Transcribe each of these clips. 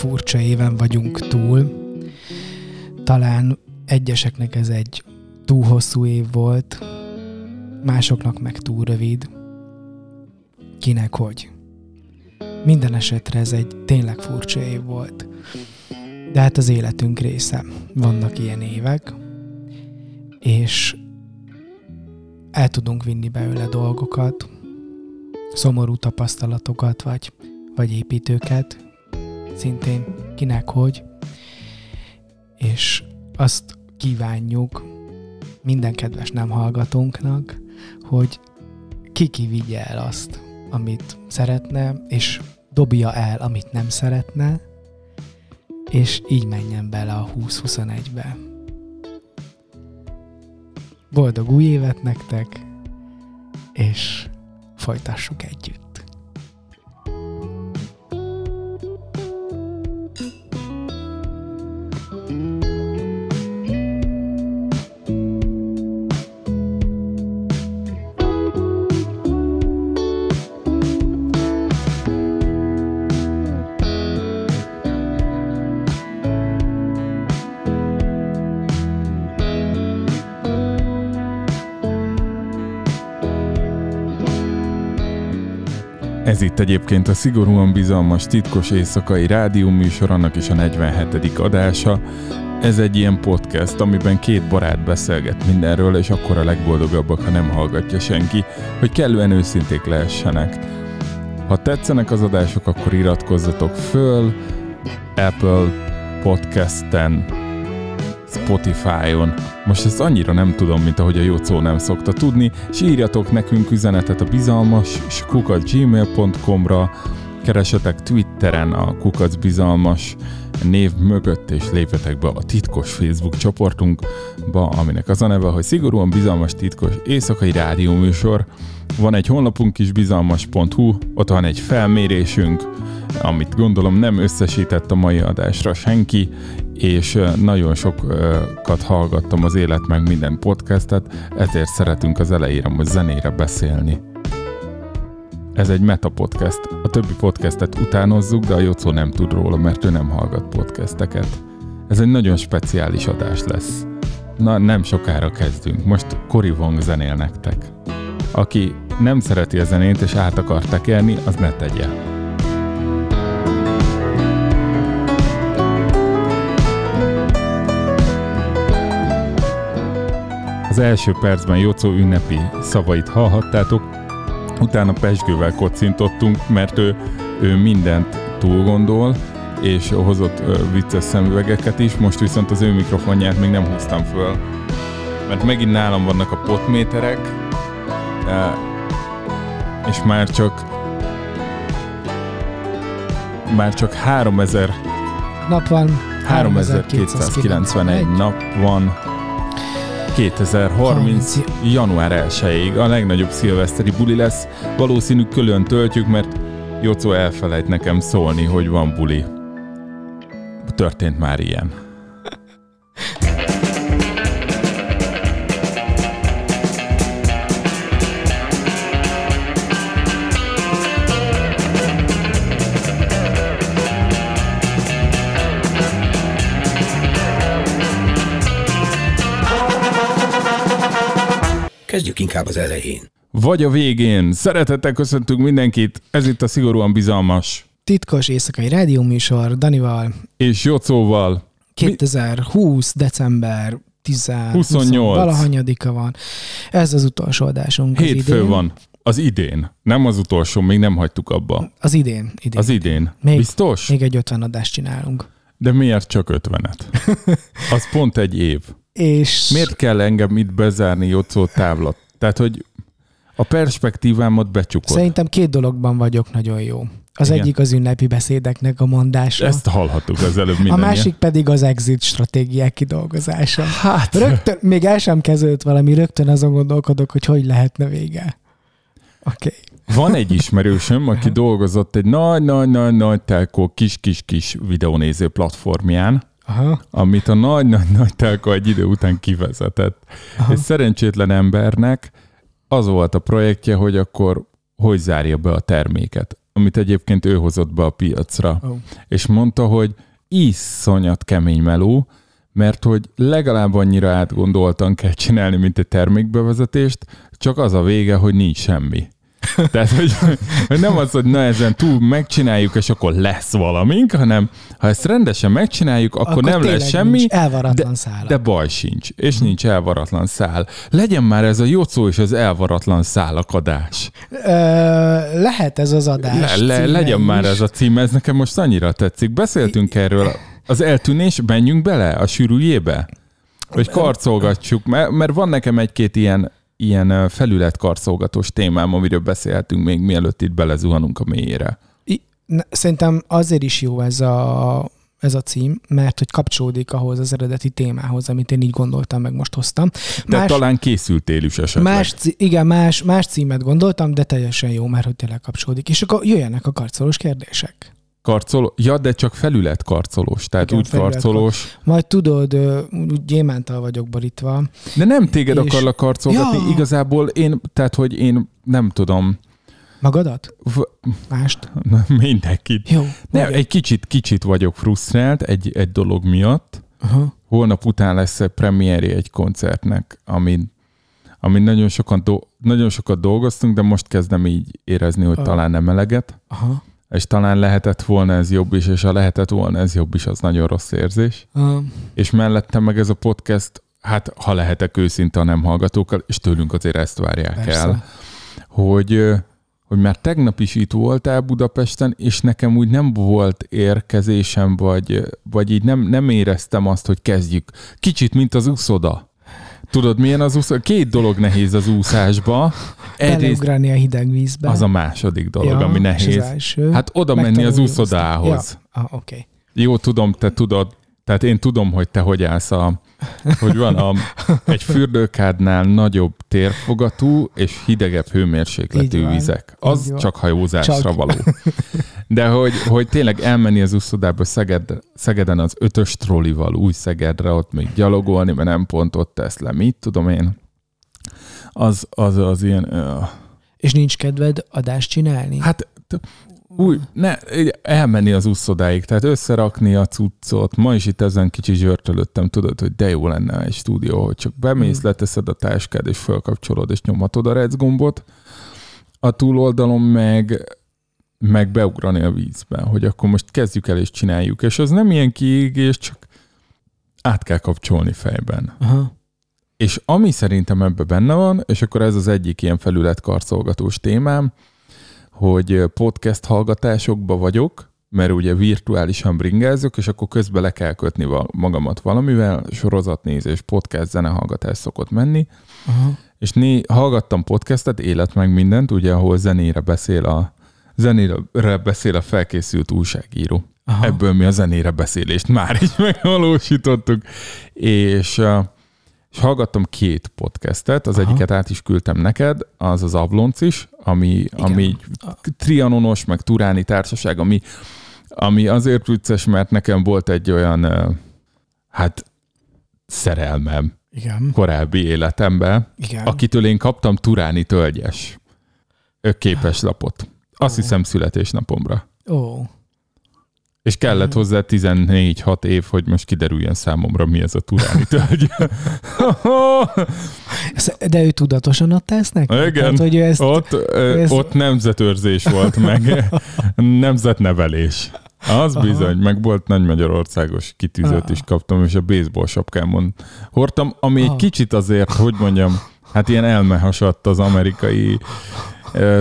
furcsa éven vagyunk túl. Talán egyeseknek ez egy túl hosszú év volt, másoknak meg túl rövid. Kinek hogy. Minden esetre ez egy tényleg furcsa év volt. De hát az életünk része. Vannak ilyen évek, és el tudunk vinni belőle dolgokat, szomorú tapasztalatokat, vagy, vagy építőket, szintén kinek hogy, és azt kívánjuk minden kedves nem hallgatónknak, hogy ki vigye el azt, amit szeretne, és dobja el, amit nem szeretne, és így menjen bele a 2021-be. Boldog új évet nektek, és folytassuk együtt. Egyébként a szigorúan bizalmas titkos éjszakai rádióműsor, annak is a 47. adása. Ez egy ilyen podcast, amiben két barát beszélget mindenről, és akkor a legboldogabbak, ha nem hallgatja senki, hogy kellően őszinték lehessenek. Ha tetszenek az adások, akkor iratkozzatok föl Apple Podcasten, Spotify-on. Most ezt annyira nem tudom, mint ahogy a Jocó nem szokta tudni, és írjatok nekünk üzenetet a bizalmas gmail.com-ra, keresetek Twitteren a kukacbizalmas név mögött, és lépjetek be a titkos Facebook csoportunkba, aminek az a neve, hogy szigorúan bizalmas titkos éjszakai rádióműsor. Van egy honlapunk is, bizalmas.hu, ott van egy felmérésünk, amit gondolom nem összesített a mai adásra senki, és nagyon sokat hallgattam az Élet meg minden podcastet, ezért szeretünk az elejére most zenére beszélni. Ez egy meta podcast. A többi podcastet utánozzuk, de a Jocó nem tud róla, mert ő nem hallgat podcasteket. Ez egy nagyon speciális adás lesz. Na, nem sokára kezdünk. Most Cory Wong zenél nektek. Aki nem szereti a zenét és át akar tekerni, az ne tegye. Az első percben Jocó ünnepi szavait hallhattátok, utána Pesgővel kocintottunk, mert ő, ő mindent túl gondol, és hozott vicces szemüvegeket is, most viszont az ő mikrofonját még nem húztam föl, mert megint nálam vannak a potméterek, és már csak már csak 3000 nap van. 3291 nap van 2030. január 1-ig a legnagyobb szilveszteri buli lesz. Valószínű külön töltjük, mert Jocó elfelejt nekem szólni, hogy van buli. Történt már ilyen. Inkább az elején. Vagy a végén. Szeretettel köszöntünk mindenkit. Ez itt a szigorúan bizalmas. Titkos éjszakai rádióműsor Danival. És Jocóval. 2020. Mi? december 10, 28. valahanyadika van. Ez az utolsó adásunk Hétfő az idén. van. Az idén. Nem az utolsó, még nem hagytuk abba. Az idén. idén. Az idén. Még, Biztos? Még egy 50 adást csinálunk. De miért csak 50-et? Az pont egy év. És... Miért kell engem itt bezárni Jocó távlat? Tehát, hogy a perspektívámat becsukod. Szerintem két dologban vagyok nagyon jó. Az Igen. egyik az ünnepi beszédeknek a mondása. Ezt hallhattuk az előbb minden. A másik pedig az exit stratégiák kidolgozása. Hát. Rögtön, még el sem kezdődött valami, rögtön azon gondolkodok, hogy hogy lehetne vége. Oké. Okay. Van egy ismerősöm, aki dolgozott egy nagy-nagy-nagy-nagy telkó kis-kis-kis videónéző platformján, Aha. amit a nagy-nagy-nagy telka egy idő után kivezetett. Aha. És szerencsétlen embernek az volt a projektje, hogy akkor hogy zárja be a terméket. amit egyébként ő hozott be a piacra. Oh. És mondta, hogy iszonyat kemény meló, mert hogy legalább annyira átgondoltan kell csinálni, mint egy termékbevezetést, csak az a vége, hogy nincs semmi. Tehát, hogy, hogy nem az, hogy na ezen túl megcsináljuk, és akkor lesz valamink, hanem ha ezt rendesen megcsináljuk, akkor, akkor nem lesz semmi, nincs elvaratlan szála. de baj sincs, és nincs elvaratlan szál. Legyen már ez a Jocó és az elvaratlan szálakadás. Ö, lehet ez az adás Le, le, legyen már is. ez a cím, ez nekem most annyira tetszik. Beszéltünk erről. Az eltűnés, menjünk bele a sűrűjébe? Hogy karcolgatjuk, mert, mert van nekem egy-két ilyen, ilyen felületkarcolgatós témám, amiről beszélhetünk még mielőtt itt belezuhanunk a mélyére. I- Szerintem azért is jó ez a, ez a cím, mert hogy kapcsolódik ahhoz az eredeti témához, amit én így gondoltam, meg most hoztam. De Más- talán készültél is esetleg. Más, igen, más, más címet gondoltam, de teljesen jó, mert hogy tényleg kapcsolódik. És akkor jöjjenek a karcolós kérdések. Karcoló, ja, de csak felületkarcolós, tehát Igen, úgy karcolós. Majd tudod, úgy gyémántal vagyok borítva. De nem téged És- akarlak karcolgatni, Ja. igazából én, tehát hogy én nem tudom, Magadat? v- Mást? mindenkit. Jó. Nem, egy kicsit, kicsit vagyok frusztrált egy, egy dolog miatt. Aha. Holnap után lesz egy premierje egy koncertnek, amin, amin nagyon, sokan do, nagyon sokat dolgoztunk, de most kezdem így érezni, hogy Ah. talán nem eleget, Aha. És talán lehetett volna ez jobb is, és ha lehetett volna ez jobb is, az nagyon rossz érzés. Aha. És mellettem meg ez a podcast, hát ha lehetek őszinte a nem hallgatókkal, és tőlünk azért ezt várják Persze. el, hogy, hogy már tegnap is itt voltál Budapesten, és nekem úgy nem volt érkezésem, vagy, vagy így nem, nem éreztem azt, hogy kezdjük. Kicsit, mint az úszoda. Tudod, milyen az úszoda? Két dolog nehéz az úszásba. Beleugrani a hideg vízbe. az a második dolog, ja, ami nehéz. Hát oda menni az úszodához. Ja. Ah. Okay. Jó, tudom, te tudod, tehát én tudom, hogy te hogy állsz a, hogy van a, egy fürdőkádnál nagyobb térfogatú és hidegebb hőmérsékletű van, vizek. Az van. csak hajózásra Csak. való. De hogy, hogy tényleg elmenni az úszodába Szeged, Szegeden az ötös trollival új Szegedre, ott még gyalogolni, mert nem pont ott tesz le, mit tudom én. Az, az, az ilyen... Uh, És nincs kedved adást csinálni? Hát új, ne, elmenni az úszodáig, tehát összerakni a cuccot. Ma is itt ezen kicsi zsörtölöttem, tudod, hogy de jó lenne egy stúdió, hogy csak bemész, Hmm. leteszed a táskád, és felkapcsolod, és nyomhatod a rec gombot. A túloldalon meg meg beugrani a vízbe, hogy akkor most kezdjük el és csináljuk. És az nem ilyen kiégés, csak át kell kapcsolni fejben. Aha. És ami szerintem ebben benne van, és akkor ez az egyik ilyen felületkarcolgatós témám, hogy podcast hallgatásokba vagyok, mert ugye virtuálisan bringázok, és akkor közben le kell kötni magamat valamivel, sorozatnézés, podcast, zenehallgatás szokott menni, Aha. és né, hallgattam podcastet, élet meg mindent, ugye, ahol zenére beszél a zenére beszél a felkészült újságíró. Aha. Ebből mi a zenére beszélést már is megvalósítottuk. És, és hallgattam két podcastet, az Aha. egyiket át is küldtem neked, az az Ablonc is, ami, ami trianonos, meg turáni társaság, ami, ami azért vicces, mert nekem volt egy olyan, hát szerelmem Igen. korábbi életemben, Igen. akitől én kaptam turáni tölgyes képeslapot. Azt Ó. hiszem születésnapomra. Ó. És kellett hozzá 14-6 év, hogy most kiderüljön számomra, mi ez a turáni tölgy. Ezt- De ő tudatosan adta ezt neki? Igen. Tehát, hogy ő ezt... ott, ö, ez- ott nemzetőrzés volt, meg nemzetnevelés. Az Aha. bizony, meg volt nagy Magyarországos kitűzőt Ah. is kaptam, és a baseball sapkámon hordtam, ami egy Ah. kicsit azért, hogy mondjam, hát ilyen elmehasadt az amerikai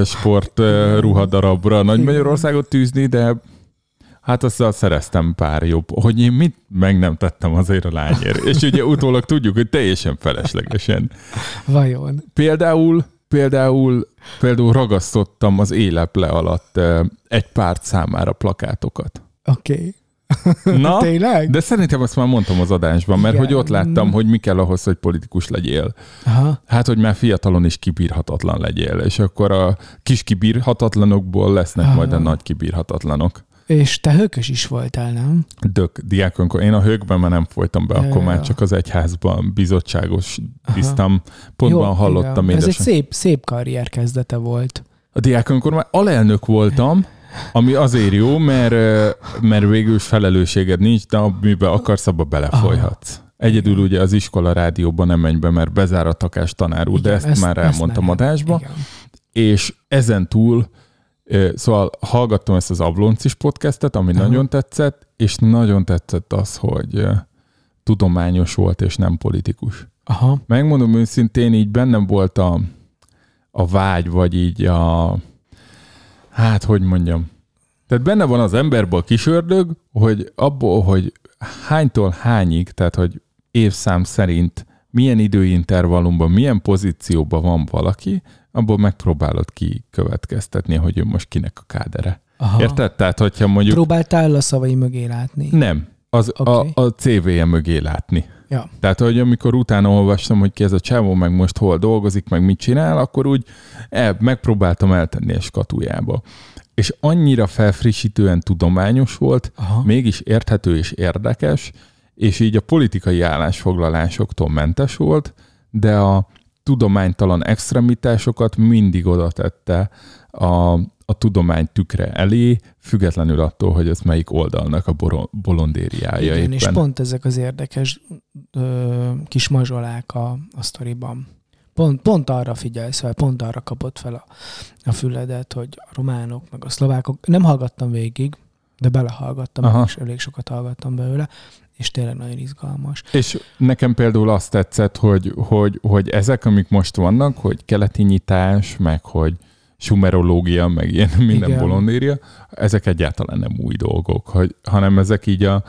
sport ruhadarabra Nagy Magyarországot tűzni, de hát azt szereztem pár jobb, hogy én mit meg nem tettem azért a lányért. És ugye utólag tudjuk, hogy teljesen feleslegesen. Vajon? Például, például, például ragasztottam az éleple alatt ö, egy párt számára plakátokat. Oké. Okay. Na, Tényleg? de szerintem azt már mondtam az adásban, mert Igen. hogy ott láttam, hogy mi kell ahhoz, hogy politikus legyél. Aha. Hát, hogy már fiatalon is kibírhatatlan legyél, és akkor a kis kibírhatatlanokból lesznek Ah. majd a nagy kibírhatatlanok. És te hökös is voltál, nem? Dök, diákonkor. Én a hőkben már nem folytam be, Ja, akkor ja, már ja. csak az egyházban bizottságos tisztam. Pontban hallottam igen. Ez egy szép, szép karrier kezdete volt. A diákonkor már alelnök voltam, Ami azért jó, mert, mert végül felelősséged nincs, de amiben akarsz, abba belefolyhatsz. Egyedül ugye az iskola rádióban nem menj be, mert bezár a takás tanár úr, de Igen, ezt, már elmondtam adásba. igen. És ezen túl, szóval hallgattam ezt az Abloncis podcastet, ami Aha. nagyon tetszett, és nagyon tetszett az, hogy tudományos volt, és nem politikus. Aha. Megmondom őszintén, így bennem volt a, a vágy, vagy így a... Hát, hogy mondjam. Tehát benne van az emberben a kis ördög, hogy abból, hogy hánytól hányig, tehát hogy évszám szerint milyen időintervallumban, milyen pozícióban van valaki, abból megpróbálod kikövetkeztetni, hogy ő most kinek a kádere. Aha. Érted? Tehát, hogyha mondjuk... Próbáltál a szavai mögé látni? Nem, az Oké. a, a CV-je mögé látni. Ja. Tehát, hogy amikor utána olvastam, hogy ki ez a csávó, meg most hol dolgozik, meg mit csinál, akkor úgy el, megpróbáltam eltenni a skatujába. És annyira felfrissítően tudományos volt, Aha. mégis érthető és érdekes, és így a politikai állásfoglalásoktól mentes volt, de a tudománytalan extremitásokat mindig oda tette a, a tudomány tükre elé, függetlenül attól, hogy ez melyik oldalnak a boro- bolondériája Igen, éppen. és pont ezek az érdekes ö, kis mazsolák a, a sztoriban. Pont, pont arra figyelsz fel, pont arra kapott fel a, a füledet, hogy a románok, meg a szlovákok, nem hallgattam végig, de belehallgattam, Aha. és elég sokat hallgattam belőle, és tényleg nagyon izgalmas. És nekem például azt tetszett, hogy, hogy, hogy ezek, amik most vannak, hogy keleti nyitás, meg hogy sumerológia, meg ilyen minden Igen. Ezek egyáltalán nem új dolgok, hogy, hanem ezek így a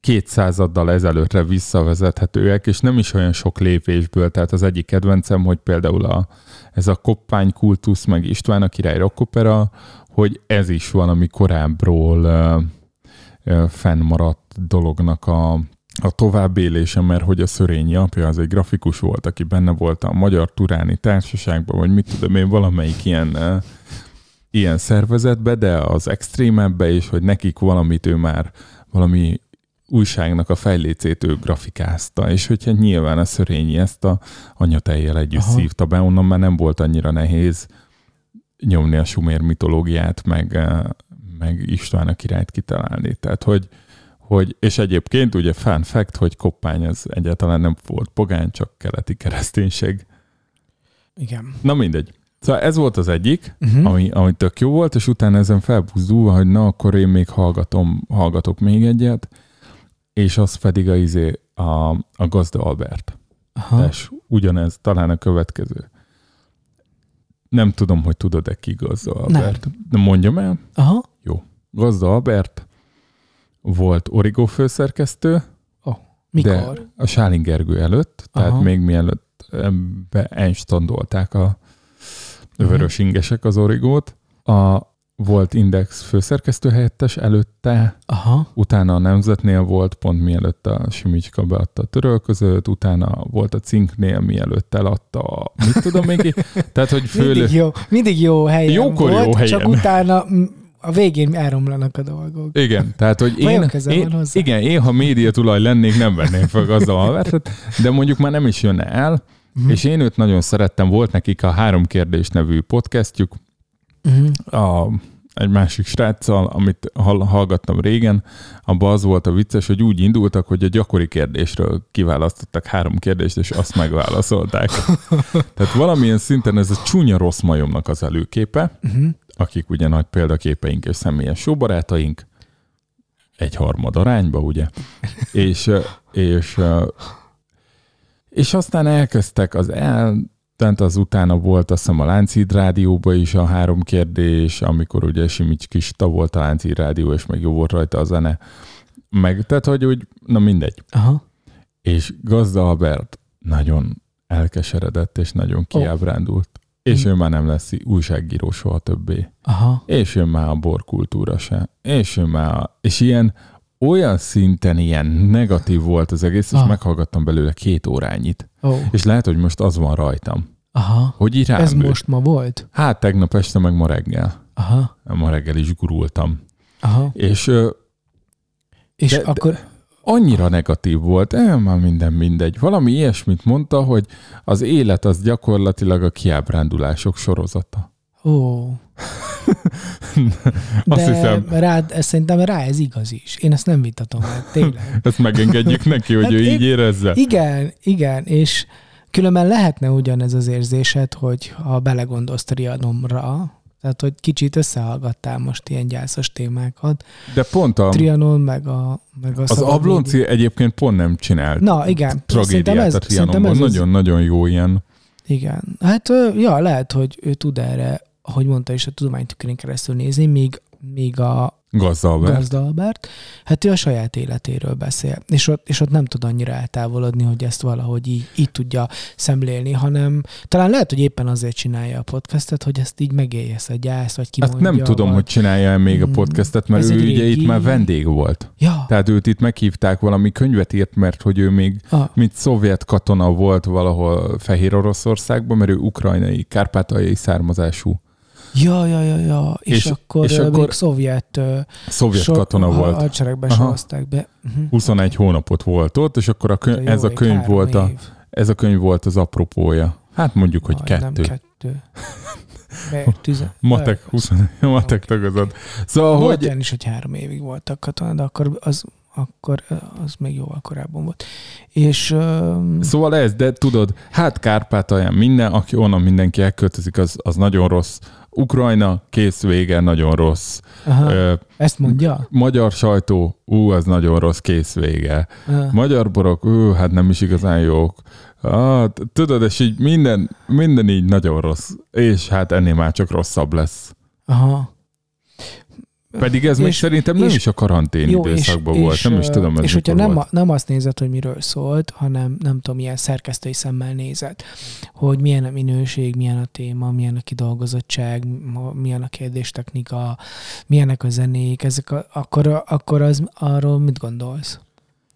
kétszázaddal ezelőttre visszavezethetőek, és nem is olyan sok lépésből, tehát az egyik kedvencem, hogy például a, ez a koppánykultusz, meg István a király rockopera, hogy ez is valami korábbról fennmaradt dolognak a, a továbbélése, mert hogy a Szörényi apja az egy grafikus volt, aki benne volt a Magyar Turáni Társaságban, vagy mit tudom én, valamelyik ilyen, ilyen szervezetbe, de az extrémebbe is, hogy nekik valamit ő már valami újságnak a fejlécét ő grafikázta, és hogyha nyilván a Szörényi ezt a anyatejjel együtt Aha. Szívta be, onnan már nem volt annyira nehéz nyomni a sumér mitológiát, meg, meg István a királyt kitalálni. Tehát, hogy, hogy, és egyébként ugye fun fact, hogy Koppány az egyáltalán nem volt pogány, csak keleti kereszténység. Igen. Na mindegy. Szóval ez volt az egyik, Uh-huh. ami, ami tök jó volt, és utána ezen felbuzdulva, hogy na, akkor én még hallgatom, hallgatok még egyet, és az pedig a, izé, a, a Gazda Albert. Aha. És ugyanez, talán a következő. Nem tudom, hogy tudod-e ki Gazda Albert. Nem. mondjam el. Aha. Gazda Albert volt Origo főszerkesztő, Mikor? de a Sáling Gergő előtt, tehát Aha. még mielőtt be enstandolták a vörös ingesek az Origót. A, volt Index főszerkesztő helyettes előtte, Aha. utána a Nemzetnél volt, pont mielőtt a Simicska beadta a törölközőt, utána volt a Cinknél, mielőtt eladta a, mit tudom még, tehát hogy főleg, Mindig jó, mindig jó helyen Jókor jó volt, helyen. csak utána a végén elromlanak a dolgok. Igen, tehát hogy én, köze van én, hozzá? igen, én, ha média tulaj lennék, nem venném fel gazda alvertet, de mondjuk már nem is jönne el, Mhm. és én őt nagyon szerettem, volt nekik a Három Kérdés nevű podcastjuk, Uh-huh. a, egy másik sráccal, amit hall, hallgattam régen, abban az volt a vicces, hogy úgy indultak, hogy a gyakori kérdésről kiválasztottak három kérdést, és azt megválaszolták. Tehát valamilyen szinten ez a csúnya rossz majomnak az előképe, Uh-huh. Akik ugye nagy példaképeink és személyes sóbarátaink, egy harmad arányba, ugye? és, és, és aztán elkezdtek az el, tehát az utána volt azt hiszem a Láncid rádióban is a három kérdés, amikor ugye Simics Kista volt a Láncid rádió, és meg jó volt rajta a zene. Meg, tehát hogy úgy, na mindegy. Aha. És Gazda Albert nagyon elkeseredett, és nagyon kiábrándult. És ő már nem lesz újságíró soha többé. Aha. És jön már a borkultúra se. És jön már a... És ilyen olyan szinten ilyen negatív volt az egész, és Ah. meghallgattam belőle két órányit. Ó. És lehet, hogy most az van rajtam. Aha. Hogy így Ez most ma volt? Hát tegnap este, meg ma reggel. Aha. Ma reggel is gurultam. Aha. És És De- de- akkor... annyira negatív volt, eh, már minden mindegy. Valami ilyesmit mondta, hogy az élet az gyakorlatilag a kiábrándulások sorozata. Ó. Azt De hiszem, rád, ez szerintem rá ez igaz is. Én ezt nem vitatom meg, tényleg. ezt megengedjük neki, hogy Hát ő én- így érezze. Igen, igen, és különben lehetne ugyanez az érzésed, hogy ha belegondolsz Trianomra, tehát hogy kicsit összehallgattál most ilyen gyászos témákat. De pont a, Trianon, meg a, meg a az Ablonci egyébként pont nem csinált Na, igen. Tragédiát ez- a Trianonban. az- Nagyon-nagyon jó ilyen. Igen. Hát ja, lehet, hogy ő tud erre, ahogy mondta is, a tudománytükrén keresztül nézni, míg, míg a Gazdalbert. Gazda Albert, hát ő a saját életéről beszél, és ott, és ott nem tud annyira eltávolodni, hogy ezt valahogy így, így tudja szemlélni, hanem talán lehet, hogy éppen azért csinálja a podcastet, hogy ezt így megélje ezt a gyászt, vagy kimondja. nem tudom, vagy... hogy csinálja még a Mm, podcastet, mert ez ő egy ugye régi- itt már vendég volt. Ja, Tehát őt itt meghívták, valami könyvet írt, mert hogy ő még ah, mint szovjet katona volt valahol Fehér Oroszországban, mert ő ukrajnai, kárpátaljai származású ja, ja, ja, ja. És, És- akkor, és akkor még szovjet, szovjet so- katona ha- volt. hadseregben sorozták be. Uh-huh. 21 hónapot volt ott, és akkor a könyv, Jó ez a könyv volt a, ez a könyv volt az apropója. Hát mondjuk, hogy Aj, Nem kettő. kettő. Be, tize, Matek, 20, matek tagozat. Szóval, Volt hogy olyan is, hogy három évig voltak katona, de akkor az, akkor az még jóval korábban volt. És um, Szóval ez, de tudod, hát Kárpátalján minden, aki onnan mindenki elköltözik, az, az nagyon rossz. Ukrajna, kész vége, nagyon rossz. aha, Ö, ezt mondja? magyar sajtó, ú, az nagyon rossz, kész vége. Uh, Magyar borok, ú, hát nem is igazán jók. Ah, tudod, és így minden, minden így nagyon rossz. És hát ennél már csak rosszabb lesz. aha. Pedig ez még És- szerintem nem és- is a karantén Jó, és, időszakban volt. és, Nem is tudom, ez És hogyha nem, volt. nem azt nézed, hogy miről szólt, hanem nem tudom, milyen szerkesztői szemmel nézed, hogy milyen a minőség, milyen a téma, milyen a kidolgozottság, milyen a kérdéstechnika, milyenek a zenék, ezek a, akkor, akkor az, arról mit gondolsz?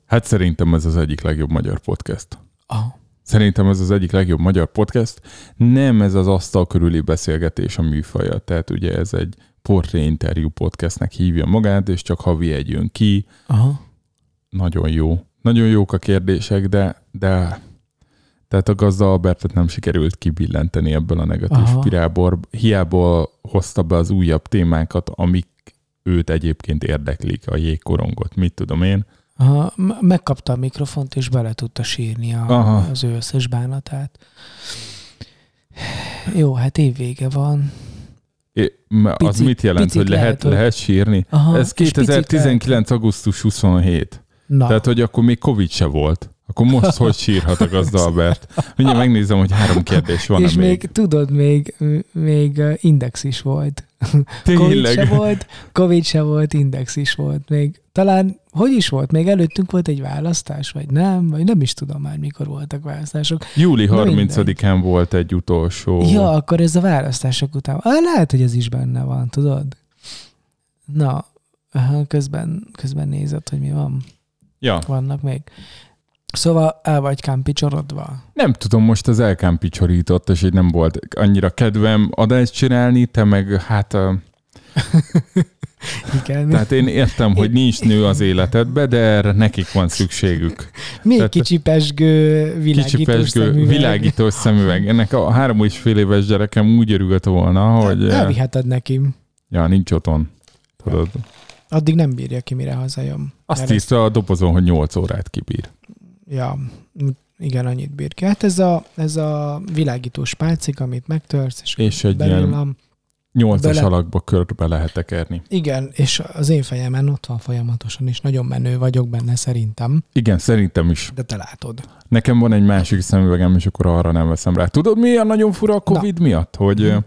Hát szerintem ez az egyik legjobb magyar podcast. Aha. Szerintem ez az egyik legjobb magyar podcast. Nem ez az asztal körüli beszélgetés a műfaja. Tehát ugye ez egy portréinterjú podcastnek hívja magát, és csak havi egy jön ki. Aha. Nagyon jó. Nagyon jók a kérdések, de, de tehát a gazda Albertet nem sikerült kibillenteni ebből a negatív Aha. spirálból. Hiába hozta be az újabb témákat, amik őt egyébként érdeklik, a jégkorongot, mit tudom én. Aha, megkapta a mikrofont, és bele tudta sírni a, Aha. az ő összes bánatát. Jó, hát évvége van. É, az Picit- mit jelent, picit hogy lehet, lehet, hogy- lehet sírni? Aha, Ez és picit 2019. augusztus 27. Na, Tehát, hogy akkor még Covid se volt. Akkor most hogy sírhat a Albert? Mindjárt megnézem, hogy három kérdés van és még. még, tudod, még, még index is volt. Covid se Tényleg. volt, Covid se volt, index is volt. Még talán, hogy is volt? Még előttünk volt egy választás, vagy nem? Vagy nem is tudom már, mikor voltak választások. Júli Na 30-án volt egy utolsó. Ja, akkor ez a választások után. Ah, lehet, hogy ez is benne van, tudod? Na, közben, közben nézed, hogy mi van. ja. Vannak még. Szóval el vagy kámpicsorodva. Nem tudom, most az elkám picsorított, és így nem volt annyira kedvem adást csinálni, te meg hát... ö, Igen. Tehát én értem, hogy nincs nő az életedbe, de erre nekik van szükségük. Még tehát- kicsi pesgő, világítós Kicsi pesgő, szemüveg. világítós szemüveg. Ennek a három és fél éves gyerekem úgy örült volna, hogy... ö, Elviheted neki. Ja, nincs otthon. Tudod. Addig nem bírja ki, mire hazajön. Azt írta a dobozon, hogy 8 órát kibír. Ja, igen, annyit bír ki. Hát ez a, ez a világítós pálcik, amit megtörsz, és, És egy belül ilyen 8-as Bele- alakba körbe lehet tekerni. Igen, és az én fejemen ott van folyamatosan, és nagyon menő vagyok benne szerintem, Igen, szerintem is. de te látod. Nekem van egy másik szemüvegem, és akkor arra nem veszem rá. Tudod, mi a nagyon fura a Covid miatt? Hogy Mhm. mm.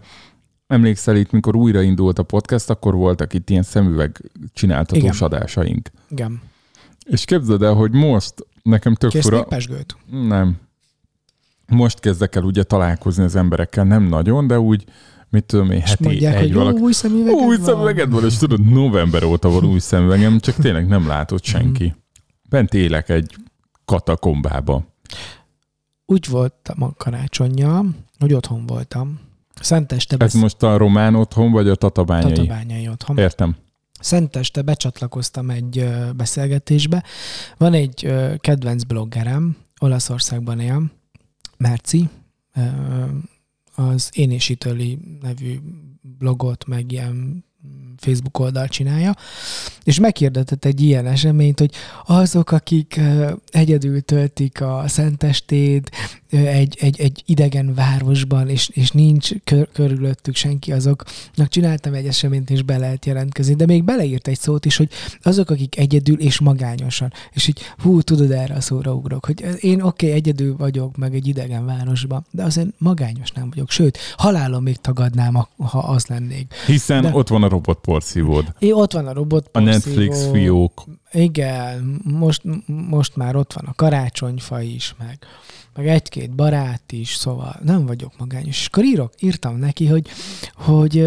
emlékszel itt, mikor újraindult a podcast, akkor voltak itt ilyen szemüveg csináltatós Igen. adásaink. Igen. És képzeld el, hogy most nekem tök Kész fura... pesgőt? Nem. Most kezdek el ugye találkozni az emberekkel, nem nagyon, de úgy, mit tudom én, heti mondják, egy hogy valaki. új szemüveged Új van. szemüveged van, és tudod, november óta van új szemüvegem, csak tényleg nem látott Mhm. senki. Bent élek egy katakombába. Úgy voltam a karácsonyja, hogy otthon voltam. Szenteste Ez most a román otthon, vagy a tatabányai? Tatabányai otthon. Értem. Szenteste becsatlakoztam egy beszélgetésbe. Van egy kedvenc bloggerem, Olaszországban él, Merci, az Én és Italy nevű blogot, meg ilyen Facebook oldal csinálja, és meghirdetett egy ilyen eseményt, hogy azok, akik egyedül töltik a szentestét egy, egy, egy idegen városban, és, és nincs kör, körülöttük senki, azoknak csináltam egy eseményt, és be lehet jelentkezni, de még beleírt egy szót is, hogy azok, akik egyedül és magányosan, és így hú, tudod, erre a szóra ugrok, hogy én oké, okay, egyedül vagyok, meg egy idegen városban, de azért magányos nem vagyok, sőt, halálom még tagadnám, ha az lennék. Hiszen de... ott van a robot porszívód. É, ott van a robot A Netflix fiók. Igen, most, most már ott van a karácsonyfa is, meg, meg egy-két barát is, szóval nem vagyok magányos. És akkor írok, írtam neki, hogy, hogy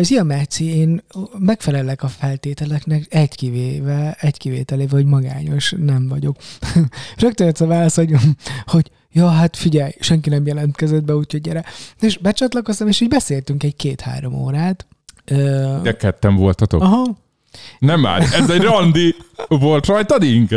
Zia Meci, én megfelelek a feltételeknek egy kivéve, egy kivételével, hogy magányos nem vagyok. Rögtön jött a válasz, hogy, hogy ja, hát figyelj, senki nem jelentkezett be, úgyhogy gyere. És becsatlakoztam, és így beszéltünk egy két-három órát, de ketten voltatok? Aha. Nem már, ez egy randi. Volt rajtad ink?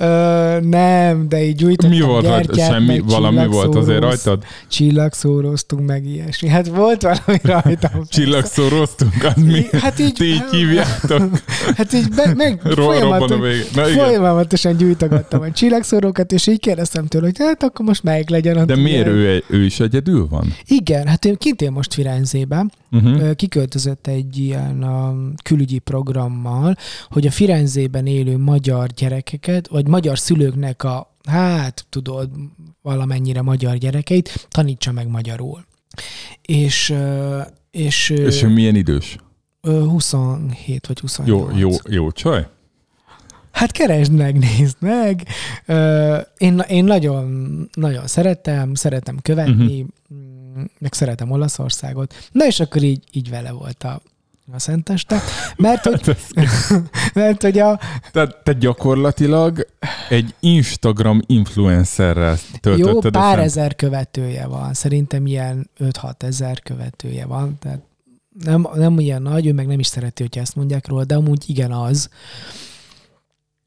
Ö, nem, de így gyújtottam Mi volt rajta? Semmi, valami volt azért rajtad? Csillagszóroztunk meg ilyesmi. Hát volt valami rajtam. Csillagszóroztunk, az mi? Hát így, Ti így hívjátok? Hát így be, meg folyamatos, Na, folyamatosan gyújtogattam a csillagszórókat, és így kérdeztem tőle, hogy hát akkor most melyik legyen a De miért ő, ő is egyedül van? Igen, hát én kint él most Firenzében. Uh-huh. Kiköltözött egy ilyen a külügyi programmal, hogy a Firenzében élő magyar gyerekeket, vagy magyar szülőknek a, hát tudod, valamennyire magyar gyerekeit tanítsa meg magyarul. És, és, és ő milyen idős? 27 vagy 28. Jó, jó, jó csaj? Hát keresd meg, nézd meg. Én, én nagyon, nagyon szeretem, szeretem követni, uh-huh. meg szeretem Olaszországot. Na és akkor így, így vele volt a, a szenteste, mert hogy, mert hogy a... Tehát te gyakorlatilag egy Instagram influencerrel töltötted Jó, pár ezer követője van, szerintem ilyen 5-6 ezer követője van, tehát nem, nem ilyen nagy, ő meg nem is szereti, hogy ezt mondják róla, de amúgy igen az.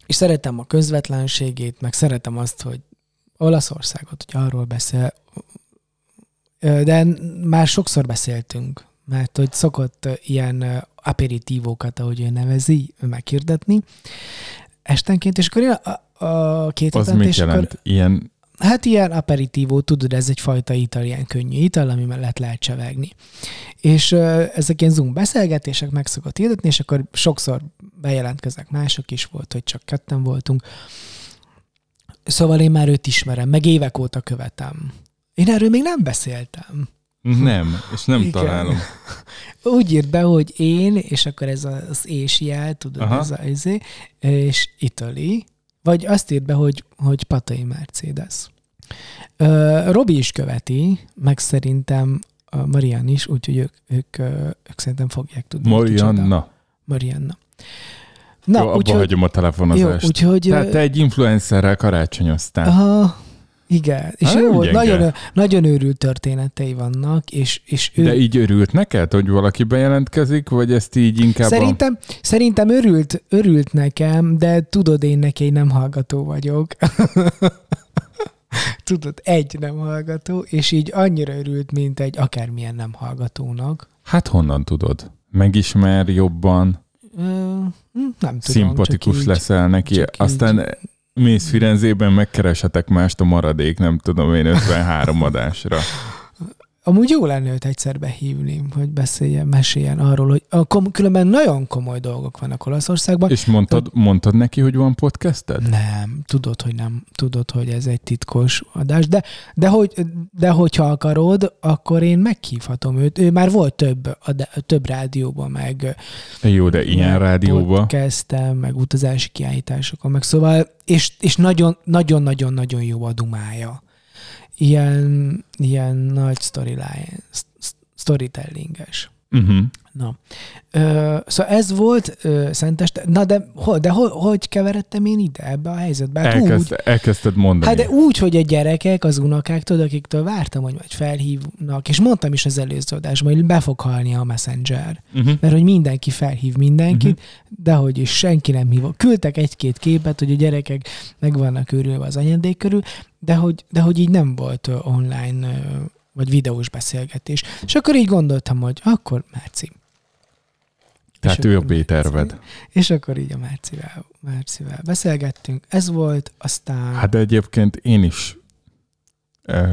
És szeretem a közvetlenségét, meg szeretem azt, hogy Olaszországot, hogy arról beszél, de már sokszor beszéltünk mert hogy szokott ilyen aperitívókat, ahogy ő nevezi, meghirdetni estenként, és akkor a, a két Az mit jelent? Akkor, ilyen... Hát ilyen aperitívó, tudod, ez egyfajta ital, ilyen könnyű ital, ami mellett lehet csevegni. És ezek ilyen Zoom beszélgetések meg szokott hirdetni, és akkor sokszor bejelentkeznek mások is volt, hogy csak ketten voltunk. Szóval én már őt ismerem, meg évek óta követem. Én erről még nem beszéltem. Nem, és nem Igen. találom. Úgy írt be, hogy én, és akkor ez az és jel, tudod, Aha. ez a izé, és Italy, vagy azt írt be, hogy, hogy Patai Mercedes. Robi is követi, meg szerintem Marian is, úgyhogy ők, ők, ők szerintem fogják tudni. Marianna. Marianna. Na, jó, abba hagyom a telefonozást. Jó, úgyhogy, Tehát te egy influencerrel karácsonyoztál. Aha, igen, és jó, nagyon, nagyon őrült történetei vannak, és, és ő... De így örült neked, hogy valaki bejelentkezik, vagy ezt így inkább Szerintem, a... szerintem örült, örült nekem, de tudod, én neki nem hallgató vagyok. tudod, egy nem hallgató, és így annyira örült, mint egy akármilyen nem hallgatónak. Hát honnan tudod? Megismer jobban? Hm, nem tudom. Szimpatikus leszel neki, aztán így mész Firenzében, megkeresetek mást a maradék, nem tudom én, 53 adásra. Amúgy jó lenne őt egyszer behívni, hogy beszéljen, meséljen arról, hogy a kom- különben nagyon komoly dolgok vannak Olaszországban. És mondtad, de... mondtad neki, hogy van podcasted? Nem, tudod, hogy nem. Tudod, hogy ez egy titkos adás, de, de, hogy, de hogyha akarod, akkor én meghívhatom őt. Ő már volt több, több rádióban, meg jó, de ilyen rádióban. Kezdtem, meg utazási kiállításokon, meg szóval, és, és nagyon, nagyon-nagyon-nagyon jó a dumája ilyen, ilyen nagy storyline, storytellinges. Uh-huh. Na, ö, szóval ez volt ö, Szenteste. Na de, ho, de ho, hogy keveredtem én ide ebbe a helyzetbe? Hát Elkezd, úgy, elkezdted mondani. Hát de úgy, hogy a gyerekek, az unokák, tudod, akiktől vártam, hogy majd felhívnak, és mondtam is az előző adásban, hogy be fog halni a Messenger. Uh-huh. Mert hogy mindenki felhív mindenkit, uh-huh. de hogy is senki nem hív. Küldtek egy-két képet, hogy a gyerekek meg vannak őrülve az anyadék körül, de hogy, de hogy így nem volt online vagy videós beszélgetés. És akkor így gondoltam, hogy akkor Márci. Tehát És ő a B-terved. És akkor így a Márcivel, Márcivel beszélgettünk. Ez volt, aztán... Hát egyébként én is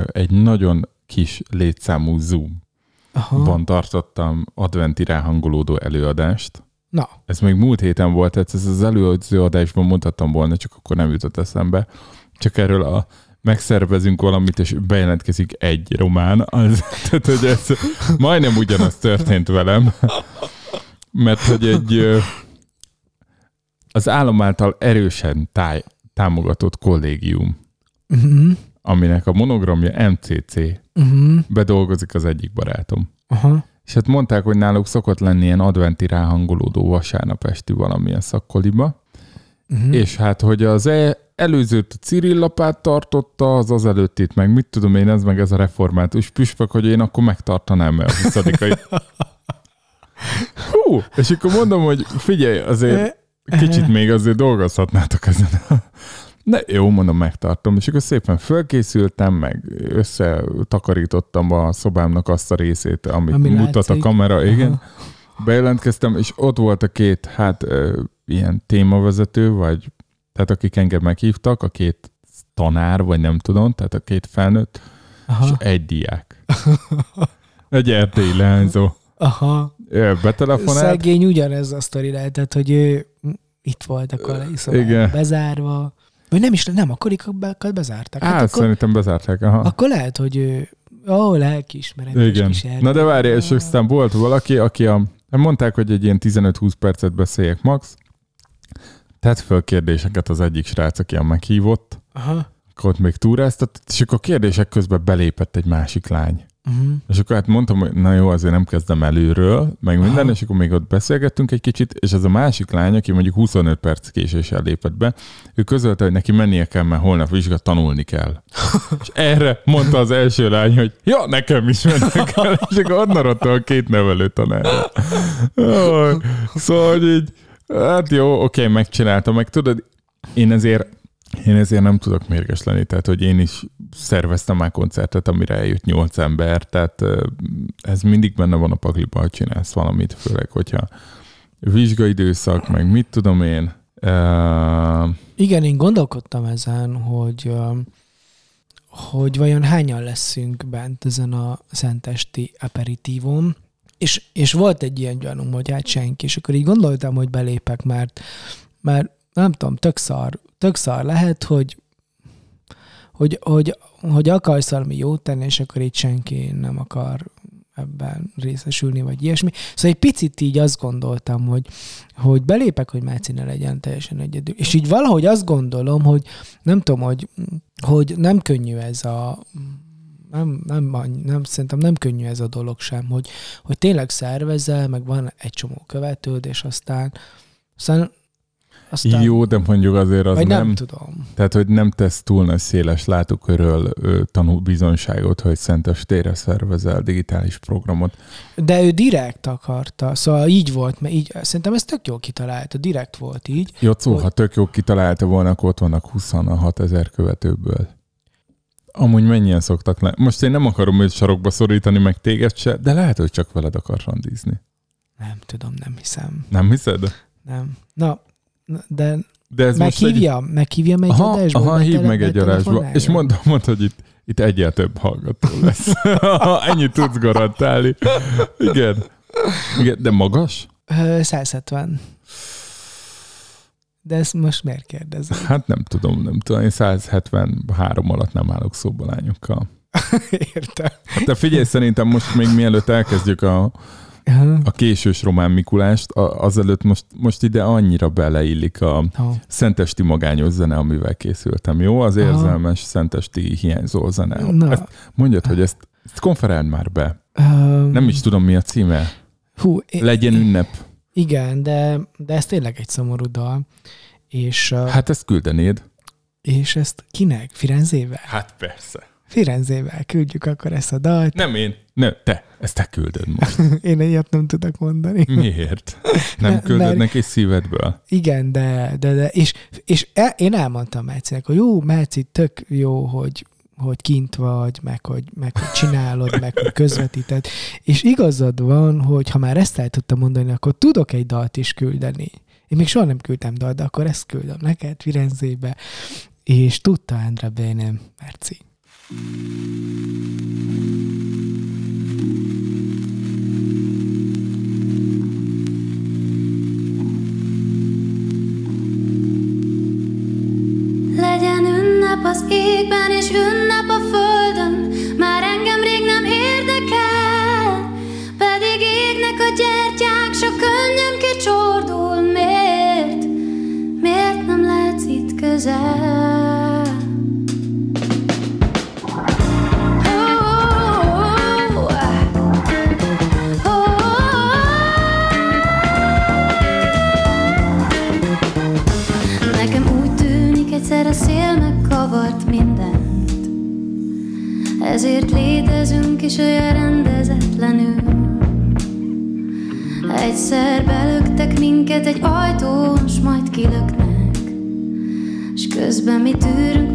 egy nagyon kis létszámú Zoom-ban tartottam adventi ráhangolódó előadást. Na, Ez még múlt héten volt, tehát ez az előző adásban mondhattam volna, csak akkor nem jutott eszembe. Csak erről a megszervezünk valamit, és bejelentkezik egy román, az, tehát hogy ez majdnem ugyanaz történt velem, mert hogy egy az állam által erősen táj, támogatott kollégium, uh-huh. aminek a monogramja MCC, Uh-huh. bedolgozik az egyik barátom. Aha. És hát mondták, hogy náluk szokott lenni ilyen adventi ráhangolódó vasárnap esti valamilyen szakkoliba, Uh-huh. és hát, hogy az e- előzőt a Cirillapát tartotta, az az előttit meg mit tudom én, ez meg ez a református püspök, hogy én akkor megtartanám el a 20 Hú, és akkor mondom, hogy figyelj, azért kicsit még azért dolgozhatnátok ezen. Ne, jó, mondom, megtartom. És akkor szépen fölkészültem, meg összetakarítottam a szobámnak azt a részét, amit Ami mutat látszik. a kamera, igen. Aha. Bejelentkeztem, és ott volt a két, hát ilyen témavezető, vagy tehát akik engem meghívtak, a két tanár, vagy nem tudom, tehát a két felnőtt, Aha. és egy diák. Egy erdélyi leányzó. Aha. Betelefonált, Szegény ugyanez a sztori lehetett, hogy ő itt volt a szobában Igen. bezárva. Vagy nem is, nem, akkorikat bezárták. hát, Hát akkor, szerintem bezárták. Aha. akkor lehet, hogy ő, ó, lelkiismeretes Igen. kis Na de várj, és aztán volt valaki, aki a, mondták, hogy egy ilyen 15-20 percet beszéljek max, tett föl kérdéseket az egyik srác, aki a meghívott, Aha. akkor ott még túráztat, és akkor a kérdések közben belépett egy másik lány. Uh-huh. És akkor hát mondtam, hogy na jó, azért nem kezdem előről, meg minden, Aha. és akkor még ott beszélgettünk egy kicsit, és ez a másik lány, aki mondjuk 25 perc késéssel lépett be, ő közölte, hogy neki mennie kell, mert holnap vizsga tanulni kell. és erre mondta az első lány, hogy ja, nekem is mennem kell, és akkor onnan adta a két nevelő tanárra. Jaj, Szóval, hogy így, hát jó, oké, megcsináltam, meg tudod, én ezért én ezért nem tudok mérges lenni, tehát hogy én is szerveztem már koncertet, amire eljött nyolc ember, tehát ez mindig benne van a pakliba, hogy csinálsz valamit, főleg, hogyha vizsgaidőszak, meg mit tudom én. Uh, Igen, én gondolkodtam ezen, hogy, hogy vajon hányan leszünk bent ezen a szentesti aperitívon, és, és volt egy ilyen gyanúm, hogy hát senki, és akkor így gondoltam, hogy belépek, mert, mert nem tudom, tök szar, tök szar lehet, hogy, hogy, hogy, hogy akarsz valami jót tenni, és akkor így senki nem akar ebben részesülni, vagy ilyesmi. Szóval egy picit így azt gondoltam, hogy, hogy belépek, hogy Máci ne legyen teljesen egyedül. És így valahogy azt gondolom, hogy nem tudom, hogy, hogy nem könnyű ez a nem, nem, nem, szerintem nem könnyű ez a dolog sem, hogy, hogy tényleg szervezel, meg van egy csomó követőd, és aztán, aztán, aztán jó, de mondjuk azért az nem, nem, tudom. tehát hogy nem tesz túl nagy széles látókörről tanul bizonyságot, hogy Szentes tére szervezel digitális programot. De ő direkt akarta, szóval így volt, mert így, szerintem ez tök jó kitalálta, direkt volt így. Jocó, Hogy- ha tök jó kitalálta volna, akkor ott vannak 26 ezer követőből. Amúgy mennyien szoktak lenni. Most én nem akarom őt sarokba szorítani, meg téged se, de lehet, hogy csak veled akar randizni. Nem tudom, nem hiszem. Nem hiszed? Nem. Na, de De ez most egy... meghívja, meghívja meg egy Aha, adásba? aha hív meg egy adásba. És mondd, mondd, hogy itt, itt egyel több hallgató lesz. Ennyit tudsz garantálni. Igen. Igen, de magas? Ö, 170. De ezt most miért kérdezem? Hát nem tudom, nem tudom. Én 173 alatt nem állok szóba lányokkal. Értem. Hát de figyelj, szerintem most még mielőtt elkezdjük a, a késős román Mikulást, a, azelőtt most, most ide annyira beleillik a Ha. szentesti magányos zene, amivel készültem, jó? Az érzelmes szentesti hiányzó zene. Na. Ezt mondjad, hogy ezt, ezt konferáld már be. Öm, Nem is tudom, mi a címe. Hú, Legyen ünnep. Igen, de, de ez tényleg egy szomorú dal. És, hát. Ezt küldenéd. és ezt kinek? Firenzével? Hát persze. Firenzével küldjük akkor ezt a dalt. Nem én. Ne, te. Ezt te küldöd most. Én ilyet nem tudok mondani. Miért? Nem Ne- küldöd mert- neki szívedből? Igen, de, de, de és, és e, én elmondtam Melcinek, hogy jó, Melci, tök jó, hogy, hogy kint vagy, meg hogy, meg hogy csinálod, meg hogy közvetíted. És igazad van, hogy ha már ezt el tudtam mondani, akkor tudok egy dalt is küldeni. Én még soha nem küldtem dalt, de akkor ezt küldöm neked Firenzébe. És tudta Andra Bene, Merci. Legyen ünnep az égben és ünnep Ezért létezünk is olyan rendezetlenül Egyszer belöktek minket egy ajtón, s majd kilöknek. S közben mi tűrünk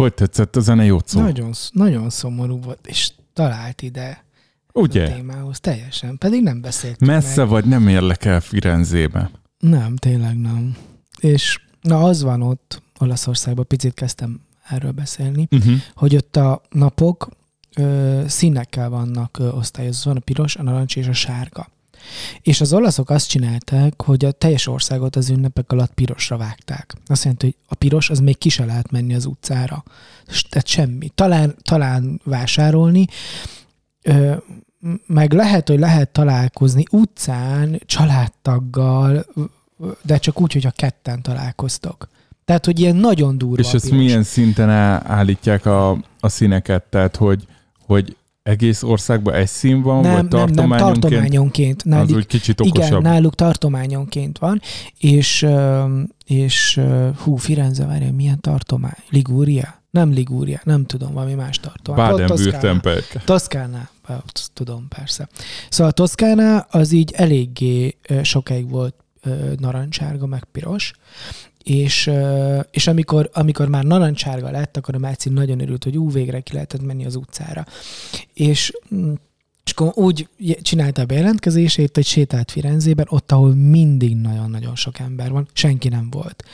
Hogy tetszett a zene, Jocó? Nagyon, sz- nagyon szomorú volt, és talált ide a Ugye? témához teljesen. Pedig nem beszéltünk Messze meg. vagy, nem érlek el Firenzébe. Nem, tényleg nem. És na az van ott Olaszországban, picit kezdtem erről beszélni, Uh-huh. hogy ott a napok ö, színekkel vannak ö, osztályozva, van a piros, a narancs és a sárga. És az olaszok azt csinálták, hogy a teljes országot az ünnepek alatt pirosra vágták. Azt jelenti, hogy a piros az még ki se lehet menni az utcára. Tehát semmi. Talán, talán vásárolni, ö, meg lehet, hogy lehet találkozni utcán családtaggal, de csak úgy, hogyha ketten találkoztok. Tehát, hogy ilyen nagyon durva És a ezt milyen szinten állítják a, a színeket? Tehát, hogy, hogy egész országban egy szín van, nem, vagy nem, nem, tartományonként? tartományonként. Az Náluk, úgy kicsit igen, okosabb. náluk tartományonként van, és, és hú, Firenze, várjál, milyen tartomány? Ligúria? Nem Ligúria, nem tudom, valami más tartomány. Baden-Württemberg. Toszkána, azt tudom, persze. Szóval Toszkána az így eléggé sokáig volt narancsárga, meg piros, és, és amikor, amikor már narancsárga lett, akkor a Máci nagyon örült, hogy ú, végre ki lehetett menni az utcára. És mm, és akkor úgy csinálta a bejelentkezését, hogy sétált Firenzében, ott, ahol mindig nagyon-nagyon sok ember van, senki nem volt.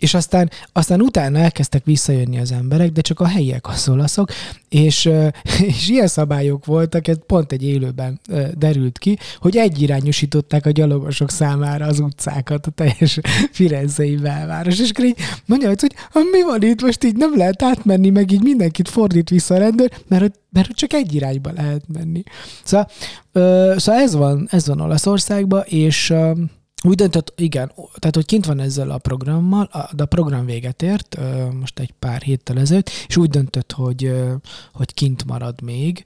És aztán, aztán utána elkezdtek visszajönni az emberek, de csak a helyiek az olaszok, és, és ilyen szabályok voltak, ez pont egy élőben derült ki, hogy egyirányosították a gyalogosok számára az utcákat, a teljes firenzei belváros. És akkor így mondja, hogy "Ha mi van itt, most így nem lehet átmenni, meg így mindenkit fordít vissza a rendőr, mert, hogy- mert csak egy irányba lehet menni. Szóval, ö, szóval ez van, ez van Olaszországban, és ö, úgy döntött, igen, tehát hogy kint van ezzel a programmal, de a program véget ért, most egy pár héttel ezelőtt, és úgy döntött, hogy, hogy kint marad még.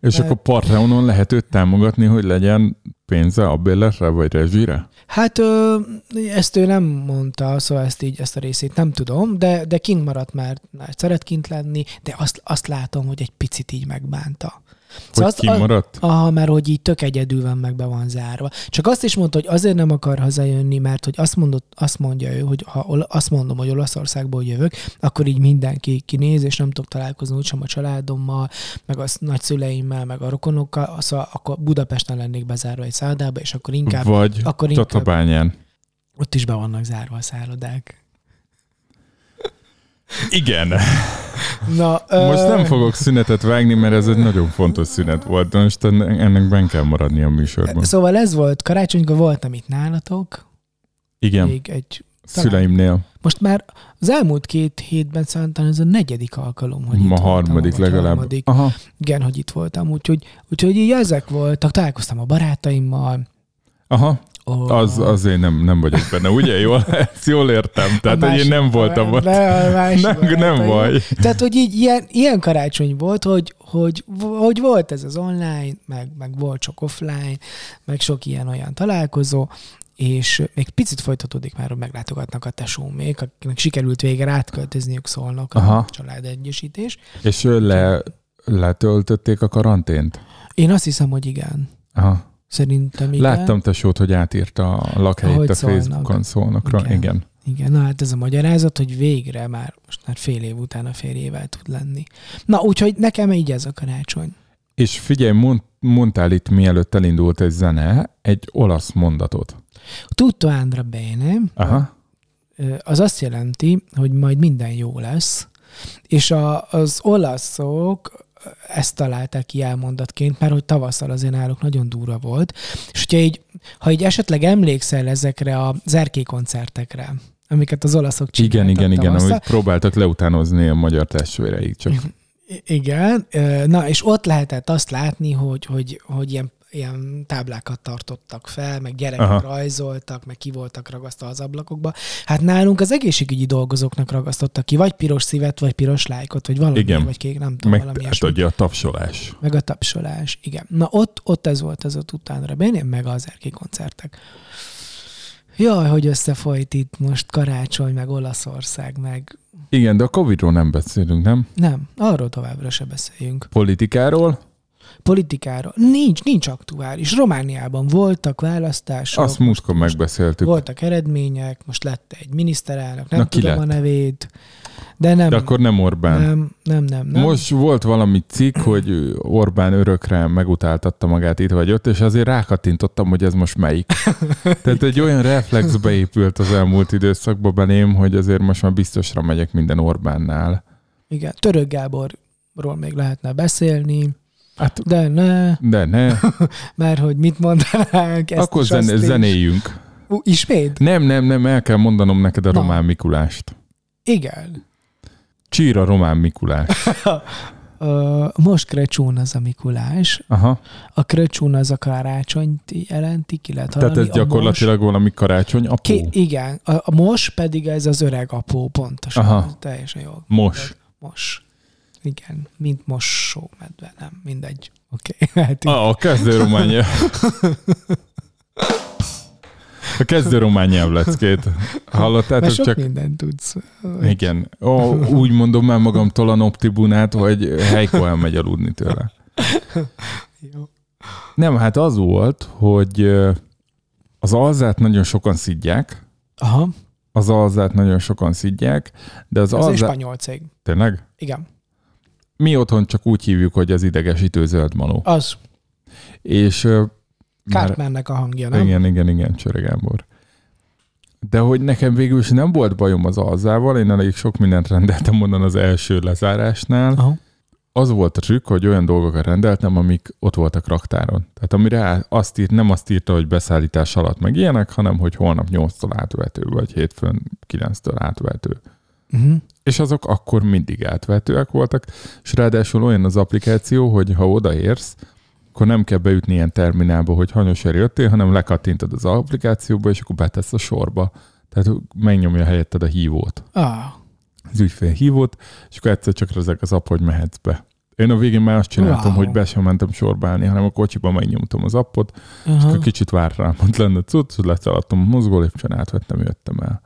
És Mert- akkor Patreonon lehet őt támogatni, hogy legyen pénze a bérletre vagy rezsire? Hát ö, ezt ő nem mondta, szóval ezt így, ezt a részét nem tudom, de, de kint maradt már, már szeret kint lenni, de azt, azt látom, hogy egy picit így megbánta. Hogy azt, kimaradt? Aha, mert hogy így tök egyedül van, meg be van zárva. Csak azt is mondta, hogy azért nem akar hazajönni, mert hogy azt, mondott, azt mondja ő, hogy ha azt mondom, hogy Olaszországból jövök, akkor így mindenki kinéz, és nem tudok találkozni úgysem a családommal, meg a nagyszüleimmel, meg a rokonokkal, szóval akkor Budapesten lennék bezárva egy szállodába, és akkor inkább Vagy akkor inkább- Tatabányán. ott is be vannak zárva a szállodák. Igen. Na, Most nem fogok szünetet vágni, mert ez egy nagyon fontos szünet volt. De most ennek ennek ben kell maradni a műsorban. Szóval ez volt, karácsonykor voltam itt nálatok, Igen, még egy szüleimnél. Most már az elmúlt két hétben szerintem ez a negyedik alkalom, hogy itt Ma voltam, harmadik vagy legalább. Harmadik. Aha. Igen, hogy itt voltam, úgyhogy, úgyhogy így ezek voltak, találkoztam a barátaimmal. Aha, Ó, az, azért nem, nem vagyok benne, ugye? Jól, ezt jól értem. Tehát, hogy én nem voltam ott. Nem, nem barátaim. baj. Tehát, hogy így ilyen, ilyen karácsony volt, hogy, hogy, hogy volt ez az online, meg, meg volt sok offline, meg sok ilyen-olyan találkozó, és még picit folytatódik már, hogy meglátogatnak a tesómék, akiknek sikerült végre átköltözniük szólnak Aha. a családegyesítés. És le, letöltötték a karantént? Én azt hiszem, hogy igen. Aha. Szerintem igen. Láttam tesót, hogy átírta a lakhelyét Ahogy a szólnak. Facebookon szólnakra. Igen. Igen. Igen. Na hát ez a magyarázat, hogy végre már most már fél év után a férjével tud lenni. Na, úgyhogy nekem így ez a karácsony. És figyelj, mond, mondtál itt, mielőtt elindult egy zene, egy olasz mondatot. Tutto andrà bene, Aha. az azt jelenti, hogy majd minden jó lesz, és a, az olaszok ezt találták ki elmondatként, mert hogy tavasszal azért náluk nagyon durva volt, és hogyha így, ha így esetleg emlékszel ezekre a zerké koncertekre, amiket az olaszok Igen, csináltak igen, igen, tavasszal, ahogy próbáltak leutánozni a magyar testvéreik, csak Igen, na és ott lehetett azt látni, hogy, hogy, hogy ilyen, ilyen táblákat tartottak fel, meg gyerekek Aha. Rajzoltak, meg ki voltak ragasztva az ablakokba. Hát nálunk az egészségügyi dolgozóknak ragasztottak ki, vagy piros szívet, vagy piros lájkot, vagy valami, Igen. vagy kék, nem tudom, meg valami hát ugye a tapsolás. Meg a tapsolás, igen. Na ott, ott ez volt ez a utánra benne, meg az erki koncertek. Jaj, hogy összefolyt itt most karácsony, meg Olaszország, meg Igen, de a Covidról nem beszélünk, nem? nem, arról továbbra se beszéljünk. Politikáról? Politikára. Nincs, nincs aktuális. Romániában voltak választások, Azt múltkor megbeszéltük. voltak eredmények, most lett egy miniszterelnök, nem Na, tudom lett? a nevét, de nem, De akkor nem Orbán. nem, nem, nem, nem. Most volt valami cikk, hogy Orbán örökre megutáltatta magát itt vagy ott, és azért rákattintottam, hogy ez most melyik. Tehát egy olyan reflex beépült az elmúlt időszakban belém, hogy azért most már biztosra megyek minden Orbánnál. Igen, Török Gáborról még lehetne beszélni, Hát, de ne, de ne, mert hogy mit mondanánk, ezt akkor is, zene, is. zenéljünk. Ú, ismét? Nem, nem, nem, el kell mondanom neked a Na. Román Mikulást. Igen. Csíra Román Mikulás. Most Krecsún az a Mikulás. Aha. A Krecsún az a karácsonyt jelenti, ki lehet Tehát ez most- gyakorlatilag valami karácsony apó. Ki, igen, a, a mos pedig ez az öreg apó, pontosan. Aha. Aha. Teljesen jó. Mos. Mos. Igen, mint mosó medve, nem, mindegy. Oké, okay. hát így. Ah, a kezdő román nyelv. A kezdő román nyelvleckét. Mert Hallottátok sok csak? mindent tudsz. Igen. Ó, úgy mondom már magamtól a noptibunát, hogy Heiko elmegy aludni tőle. Jó. Nem, hát az volt, hogy az alzát nagyon sokan szidják, Aha, az alzát nagyon sokan szidják, de az ez alzát... spanyol cég. Tényleg? Igen, Mi otthon csak úgy hívjuk, hogy az idegesítő zöld manó. az És Cartmannek a hangja, nem? Igen, igen, igen, Csöre Gábor. de hogy nekem végül is nem volt bajom az alzával, én elég sok mindent rendeltem onnan az első lezárásnál. Aha. Az volt a trükk, hogy olyan dolgokat rendeltem, amik ott voltak raktáron. Tehát amire azt írt, nem azt írta, hogy beszállítás alatt meg ilyenek, hanem hogy holnap 8-tól átvető, vagy hétfőn 9-től átvető. Uh-huh. És azok akkor mindig átvetőek voltak, és ráadásul olyan az applikáció, hogy ha odaérsz, akkor nem kell beütni ilyen terminálba, hogy hanyosra jöttél, hanem lekattintod az applikációba, és akkor betesz a sorba. Tehát megnyomja helyetted a hívót, Ah, az ügyfél hívót, és akkor egyszer csak ezek az app, hogy mehetsz be. Én a végén már azt csináltam, Wow. hogy be sem mentem sorba állni, hanem a kocsiba megnyomtam az appot, és aha. akkor kicsit vár rám, ott lenne cucc, leszálltam a mozgólépcsőn, átvettem, jöttem el.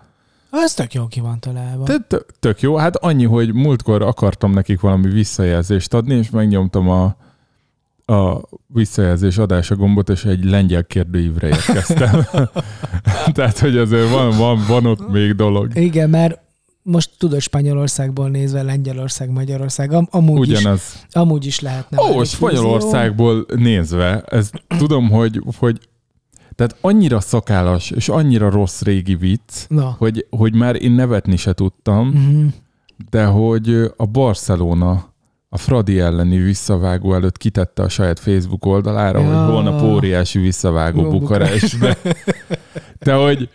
Az tök jó ki van találva. Tök, tök, jó. Hát annyi, hogy múltkor akartam nekik valami visszajelzést adni, és megnyomtam a, a visszajelzés adása gombot, és egy lengyel kérdőívre érkeztem. Tehát, hogy azért van, van, van ott még dolog. Igen, mert most tudod Spanyolországból nézve, Lengyelország, Magyarország, am- amúgy, is, Ugyanaz. amúgy is lehetne. Ó, Spanyolországból nézve, ez tudom, hogy, hogy tehát annyira szakállas, és annyira rossz régi vicc. Na. hogy, hogy már én nevetni se tudtam, Mhm. de hogy a Barcelona a Fradi elleni visszavágó előtt kitette a saját Facebook oldalára, Ja. hogy holnap óriási visszavágó Jó, Bukarestbe. De hogy,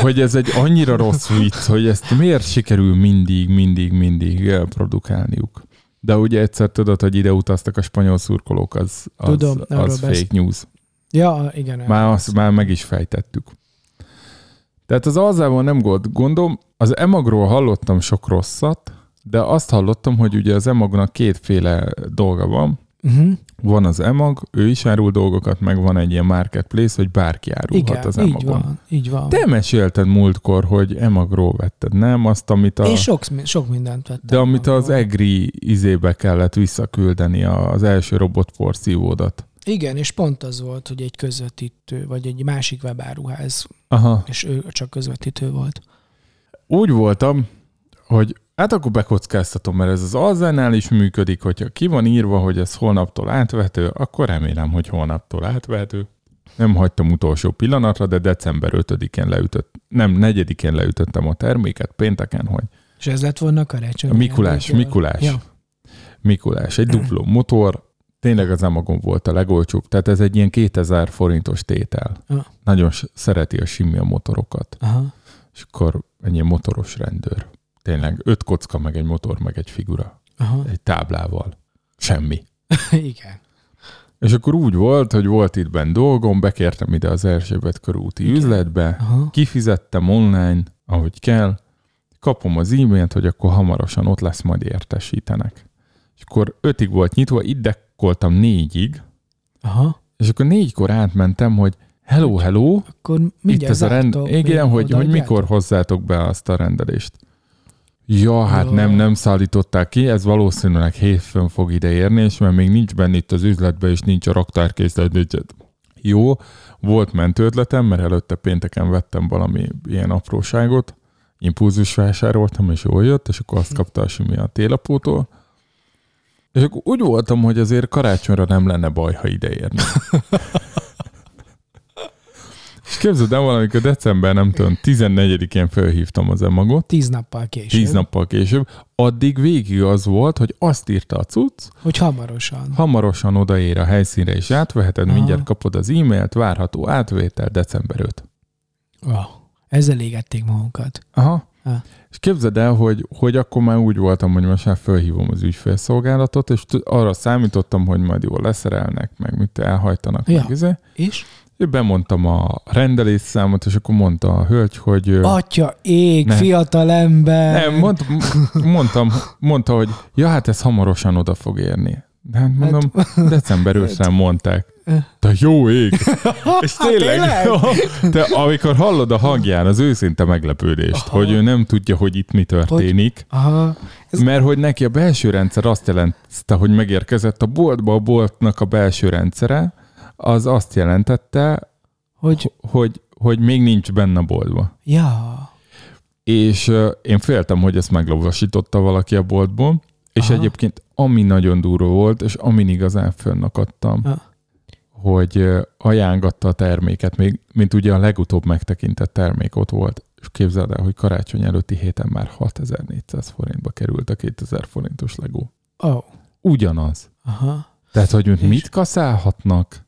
hogy ez egy annyira rossz vicc, hogy ezt miért sikerül mindig, mindig, mindig produkálniuk. De ugye egyszer tudod, hogy ide utaztak a spanyol szurkolók, az, az, Tudom, az fake beszél- news. Ja, igen. Már, azt, már meg is fejtettük. Tehát az alzával nem volt gondom. Az emagról hallottam sok rosszat, de azt hallottam, hogy ugye az emagnak kétféle dolga van. Uh-huh. Van az emag, ő is árul dolgokat, meg van egy ilyen marketplace, hogy bárki árulhat Igen, az így emagon. van, így van. Te mesélted múltkor, hogy emagról vetted, nem? Azt, amit a... Én sok, sok mindent vettem. de amit az magammal. EGRI izébe kellett visszaküldeni az első robotporszívódat. Igen, és pont az volt, hogy egy közvetítő, vagy egy másik webáruház, Aha. és ő csak közvetítő volt. úgy voltam, hogy hát akkor bekockáztatom, mert ez az Alzánál is működik, hogyha ki van írva, hogy ez holnaptól átvehető, akkor remélem, hogy holnaptól átvehető. Nem hagytam utolsó pillanatra, de december 5-én leütött, nem, 4-én leütöttem a terméket, pénteken, hogy És ez lett volna karácsony. Mikulás, Mikulás, Ja. Mikulás, egy dupló motor, tényleg az Amagon volt a legolcsóbb, tehát ez egy ilyen 2000 forintos tétel. Ja. Nagyon szereti a Simi a motorokat. Aha. és akkor egy ilyen motoros rendőr. Tényleg öt kocka, meg egy motor, meg egy figura. Aha. Egy táblával. Semmi. Igen. És akkor úgy volt, hogy volt itt benn dolgom, bekértem ide az Erzsébet körúti Igen. üzletbe, Aha. kifizettem online, ahogy kell, kapom az e-mailt, hogy akkor hamarosan ott lesz, majd értesítenek. És akkor ötig volt nyitva, itt dekkoltam négyig, Aha. és akkor négykor átmentem, hogy hello, hello, Akkor Itt ez a rend... Igen, hogy, hogy mikor hozzátok be azt a rendelést. Ja, hát Ja. nem, nem szállították ki, ez valószínűleg hétfőn fog ide érni, és mert még nincs benne itt az üzletben, és nincs a raktárkészlet. nincs- Jó, volt mentőötletem, mert előtte pénteken vettem valami ilyen apróságot, impulzus vásároltam, és jól jött, és akkor azt kapta a simi a télapótól. És akkor úgy voltam, hogy azért karácsonyra nem lenne baj, ha ide érne. És képzeld el, valamikor december, nem tudom, 14-én felhívtam az emagot, Tíz nappal később. tíz nappal később, addig végig az volt, hogy azt írta a cucc, Hogy hamarosan. hamarosan odaér a helyszínre és átveheted, Aha. mindjárt kapod az e-mailt, várható átvétel december 5. Oh, ezzel égették magunkat. Aha. Ha. És képzeld el, hogy, hogy akkor már úgy voltam, hogy most már felhívom az ügyfélszolgálatot, és arra számítottam, hogy majd jól leszerelnek, meg mit elhajtanak. Ja. Meg izé. És? Én bemondtam a rendelésszámot, és akkor mondta a hölgy, hogy... Atya ég, Ne. fiatal ember. Nem, mond, mondtam, mondta, hogy ja, hát ez hamarosan oda fog érni. De hát mondom, december 5 mondták. De jó ég! És tényleg, tényleg? te amikor hallod a hangján az őszinte meglepődést, Aha. hogy ő nem tudja, hogy itt mi történik, Aha. Ez- mert hogy neki a belső rendszer azt jelentette, hogy megérkezett a boltba, a boltnak a belső rendszere, az azt jelentette, Hogy, hogy, hogy még nincs benne a boltba. ja. És ö, én féltem, hogy ezt meglovasította valaki a boltból, és Aha. egyébként ami nagyon durva volt, és amin igazán fönnakadtam, Ja. Hogy ajángatta a terméket, még, mint ugye a legutóbb megtekintett termék ott volt. és képzeld el, hogy karácsony előtti héten már 6400 forintba került a 2000 forintos legó. Oh. Ugyanaz. aha. Tehát, hogy És? mit kaszálhatnak?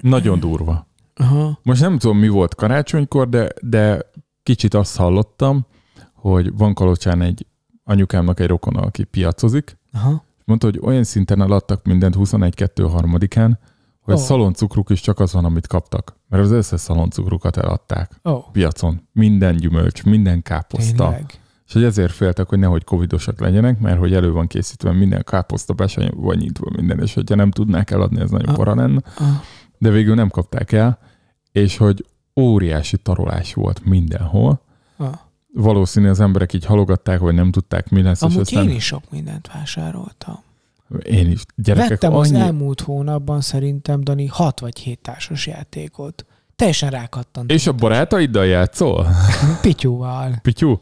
Nagyon durva. Aha. Most nem tudom, mi volt karácsonykor, de, de kicsit azt hallottam, hogy van Kalocsán egy anyukámnak egy rokona, aki piacozik, Aha. Mondta, hogy olyan szinten eladtak mindent 21-2 harmadikán, hogy Ó. a szaloncukruk is csak az van, amit kaptak. Mert az összes szaloncukrukat eladták oh, piacon. Minden gyümölcs, minden káposzta. tényleg. És hogy ezért féltek, hogy nehogy covidosak legyenek, mert hogy elő van készítve minden káposzta, be se van nyitva minden, és hogyha nem tudnák eladni, ez nagyon Ah. para lenne. Ah, De végül nem kapták el, és hogy óriási tarolás volt mindenhol. Valószínű az emberek így halogatták, hogy nem tudták, mi lesz, és Amúgy aztán én is sok mindent vásároltam. én is. Gyerekek, Vettem az annyi... elmúlt hónapban szerintem, Dani, 6 vagy 7 társas játékot. Teljesen rákattantam. És a barátaiddal játszol? Pityúval. Pityu?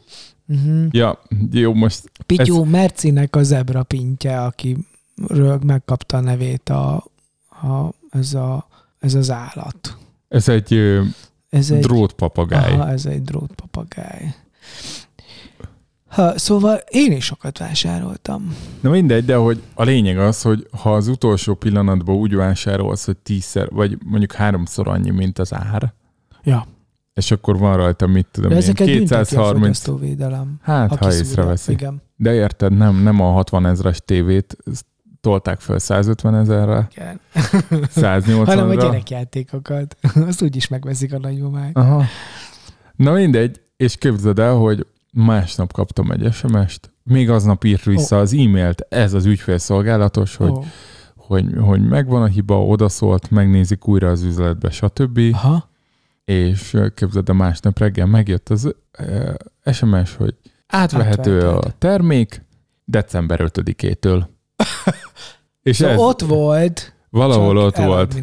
Uh-huh. Ja, jó, most Pityú Mercinek a zebra pintje, akiről megkapta a nevét a, a, ez, a, ez az állat. ez egy, Ez egy, drótpapagáj. aha, ez egy drótpapagáj. Ha, szóval én is sokat vásároltam. Na mindegy, de hogy a lényeg az, hogy ha az utolsó pillanatban úgy vásárolsz, hogy tízszer, vagy mondjuk háromszor annyi, mint az ár, Ja, és akkor van rajta, mit tudom de én, ezeket bünteti a 230, fogyasztóvédelem. hát ha észreveszi. Igen. De érted, nem, nem a 60 ezres tévét tolták fel 150 ezerre, igen. 180-ra. Hanem a gyerekjátékokat. Azt úgyis megveszik a nagymamák. Aha. Na mindegy, és képzeld el, hogy másnap kaptam egy SMS-t, még aznap írt vissza az e-mailt, ez az ügyfélszolgálatos, hogy, Ó, hogy, hogy megvan a hiba, odaszólt, megnézik újra az üzletbe, stb. Aha. És képzeld el, másnap reggel megjött az ö, SMS, hogy átvehető a Átveheted. termék december 5-től. és Szóval ez ott volt, valahol ott volt.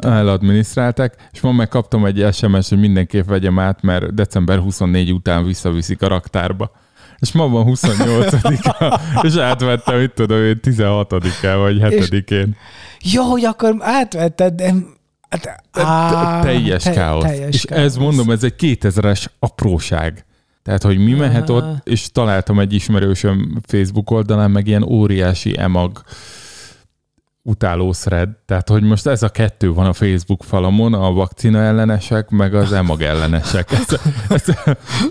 eladminisztrálták, és ma megkaptam egy SMS, hogy mindenképp vegyem át, mert december 24 után visszaviszik a raktárba. És ma van 28-a, és átvettem, itt tudom én, 16-án vagy 7-én. Jó, hogy akkor átvetted, de... Hát, á, teljes te- káosz. teljes és káosz. ez mondom, ez egy 2000-es apróság. Tehát, hogy mi mehet ott, és találtam egy ismerősöm Facebook oldalán, meg ilyen óriási emag utáló thread. Tehát, hogy most ez a kettő van a Facebook falamon, a vakcina ellenesek, meg az emag ellenesek. Ez, ez,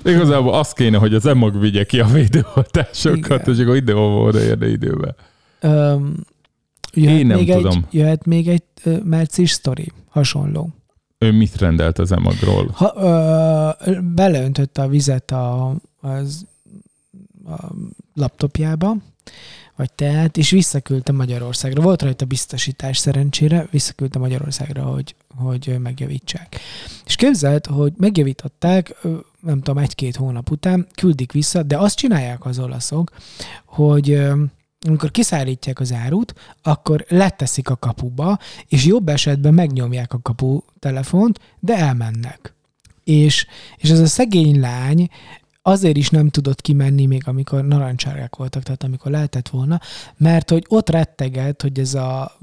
igazából az kéne, hogy az emag vigye ki a védőoltásokat, Igen. és akkor ide odaérne időbe. Öm, jöhet Én nem még tudom. Egy, jöhet még egy ö, Mercis sztori, hasonló. Ő mit rendelt az emagról? Ha, ö, beleöntötte a vizet a, az, a laptopjába, vagy teát, és visszaküldte Magyarországra. Volt rajta biztosítás szerencsére, visszaküldte Magyarországra, hogy, hogy megjavítsák. És képzeld, hogy megjavították, nem tudom, egy-két hónap után, küldik vissza, de azt csinálják az olaszok, hogy amikor kiszállítják az árut, akkor leteszik a kapuba, és jobb esetben megnyomják a kapu telefont, de elmennek. És, és ez a szegény lány azért is nem tudott kimenni, még amikor narancsárgák voltak, tehát amikor lehetett volna, mert hogy ott retteget, hogy ez a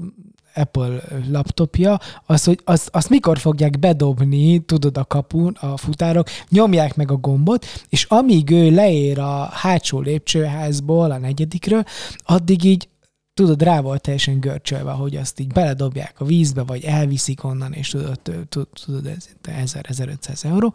Apple laptopja, az, hogy azt, azt mikor fogják bedobni, tudod, a kapun, a futárok, nyomják meg a gombot, és amíg ő leér a hátsó lépcsőházból, a negyedikről, addig így tudod, rá volt teljesen görcsölve, hogy azt így beledobják a vízbe, vagy elviszik onnan, és tudod, tudod, ez 1000-1500 euró,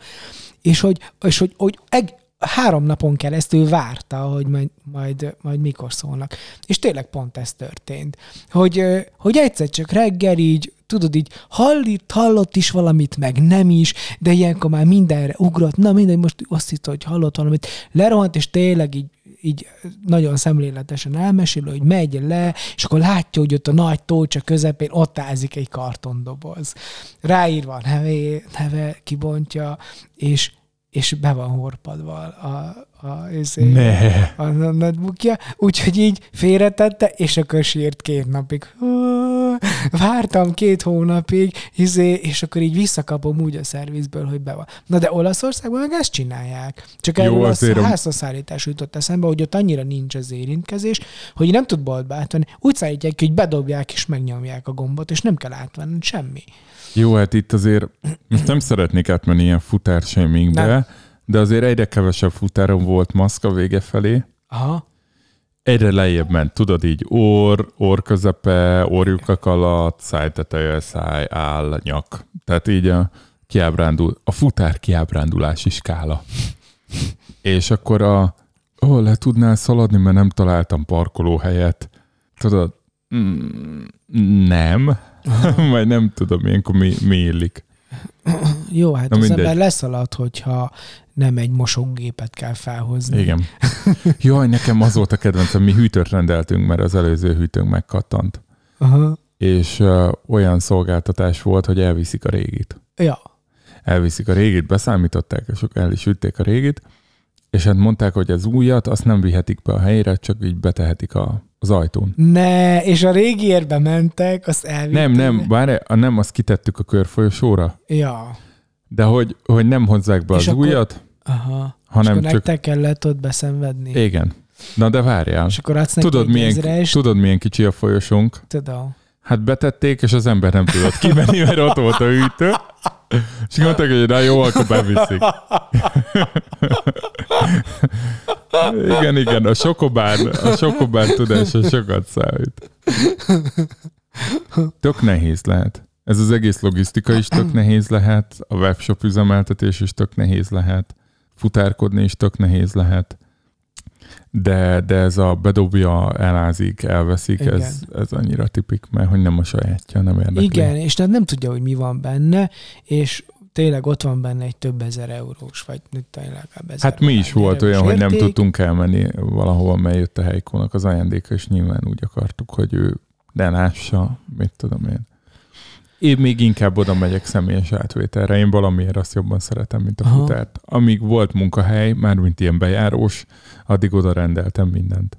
és hogy, és hogy, hogy eg, három napon keresztül várta, hogy majd, majd, majd mikor szólnak. És tényleg pont ez történt. Hogy, hogy egyszer csak reggel így, tudod így, hallít, hallott is valamit, meg nem is, de ilyenkor már mindenre ugrott, na mindegy, most azt hitt, hogy hallott valamit, lerohant, és tényleg így így nagyon szemléletesen elmesél, hogy megy le, és akkor látja, hogy ott a nagy tócsa közepén ott ázik egy kartondoboz. Ráírva a neve, neve kibontja, és, és be van horpadva a, a, izé, Ne. a, a notebookja, úgyhogy így félretette, és akkor sírt két napig. Hú, vártam két hónapig, izé, és akkor így visszakapom úgy a szervizből, hogy be van. Na de Olaszországban meg ezt csinálják. Csak erről a házhozszállítás jutott eszembe, hogy ott annyira nincs az érintkezés, hogy nem tud boltba átvenni. Úgy szállítják ki, hogy bedobják és megnyomják a gombot, és nem kell átvenni semmi. Jó, hát itt azért most nem szeretnék átmenni ilyen futárshamingbe, de azért egyre kevesebb futárom volt maszka vége felé. Aha. Egyre lejjebb ment, tudod így, orr, orr közepe, orjukak alatt, szájteteje, száj, áll, nyak. Tehát így a kiábrándul, a futár kiábrándulási skála. És akkor a, ó, le tudnál szaladni, mert nem találtam parkolóhelyet. Tudod, mm, nem, vagy nem tudom, ilyenkor mi, mi illik. Jó, hát Na az mindegy. ember leszalad, hogyha nem egy mosógépet kell felhozni. Igen. Jaj, nekem az volt a kedvencem, mi hűtőt rendeltünk, mert az előző hűtőnk megkattant. Aha. És uh, olyan szolgáltatás volt, hogy elviszik a régit. Ja. Elviszik a régit, beszámították, és akkor el is vitték a régit, és hát mondták, hogy az újat, azt nem vihetik be a helyre, csak így betehetik a, az ajtón. Ne, és a régiérbe mentek, azt elvitték. Nem, nem, bár nem, azt kitettük a körfolyosóra, Ja. de hogy, hogy nem hozzák be És az akkor- újat, Aha. hanem és akkor csak... nektek kellett ott beszenvedni. Igen. Na de várjál. És akkor adsz Tudod milyen, ezrest, tudod, milyen kicsi a folyosónk? tudom. Hát betették, és az ember nem tudott kimenni, mert ott volt a hűtő. És mondták, hogy na jó, akkor beviszik. igen, igen, a sokobár, a sokobár tudása sokat számít. Tök nehéz lehet. Ez az egész logisztika is tök nehéz lehet, a webshop üzemeltetés is tök nehéz lehet, futárkodni is tök nehéz lehet. De, de ez a bedobja, elázik, elveszik, ez, ez annyira tipik, mert hogy nem a sajátja, nem érdekli. Igen, és nem, nem tudja, hogy mi van benne, és tényleg ott van benne egy több ezer eurós, vagy tényleg ezer Hát mi is volt olyan, hogy nem érték. tudtunk elmenni valahova, mert jött a helykónak az ajándéka, és nyilván úgy akartuk, hogy ő ne lássa, mit tudom én. Én még inkább oda megyek személyes átvételre. Én valamiért azt jobban szeretem, mint a Aha. futárt. Amíg volt munkahely, mármint ilyen bejárós, addig oda rendeltem mindent.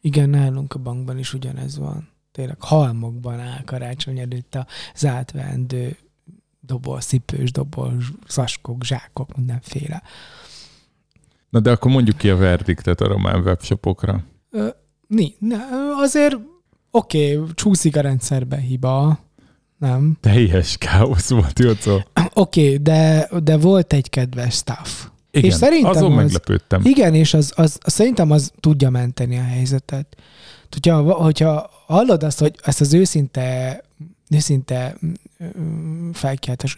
Igen, nálunk a bankban is ugyanez van. Tényleg halmokban áll karácsony előtt az átvendő doboz, cipős doboz, szaskok, zsákok, mindenféle. Na de akkor mondjuk ki a verdiktet a román webshopokra. Ni, ne, azért oké, okay, csúszik a rendszerbe hiba, nem? Teljes káosz volt, Jocó. Oké, okay, de, de volt egy kedves staff. Igen, És szerintem azon az- meglepődtem. Igen, és az, az, az, szerintem az tudja menteni a helyzetet. Hogyha, hogyha hallod azt, hogy ezt az őszinte, őszinte felkiáltás,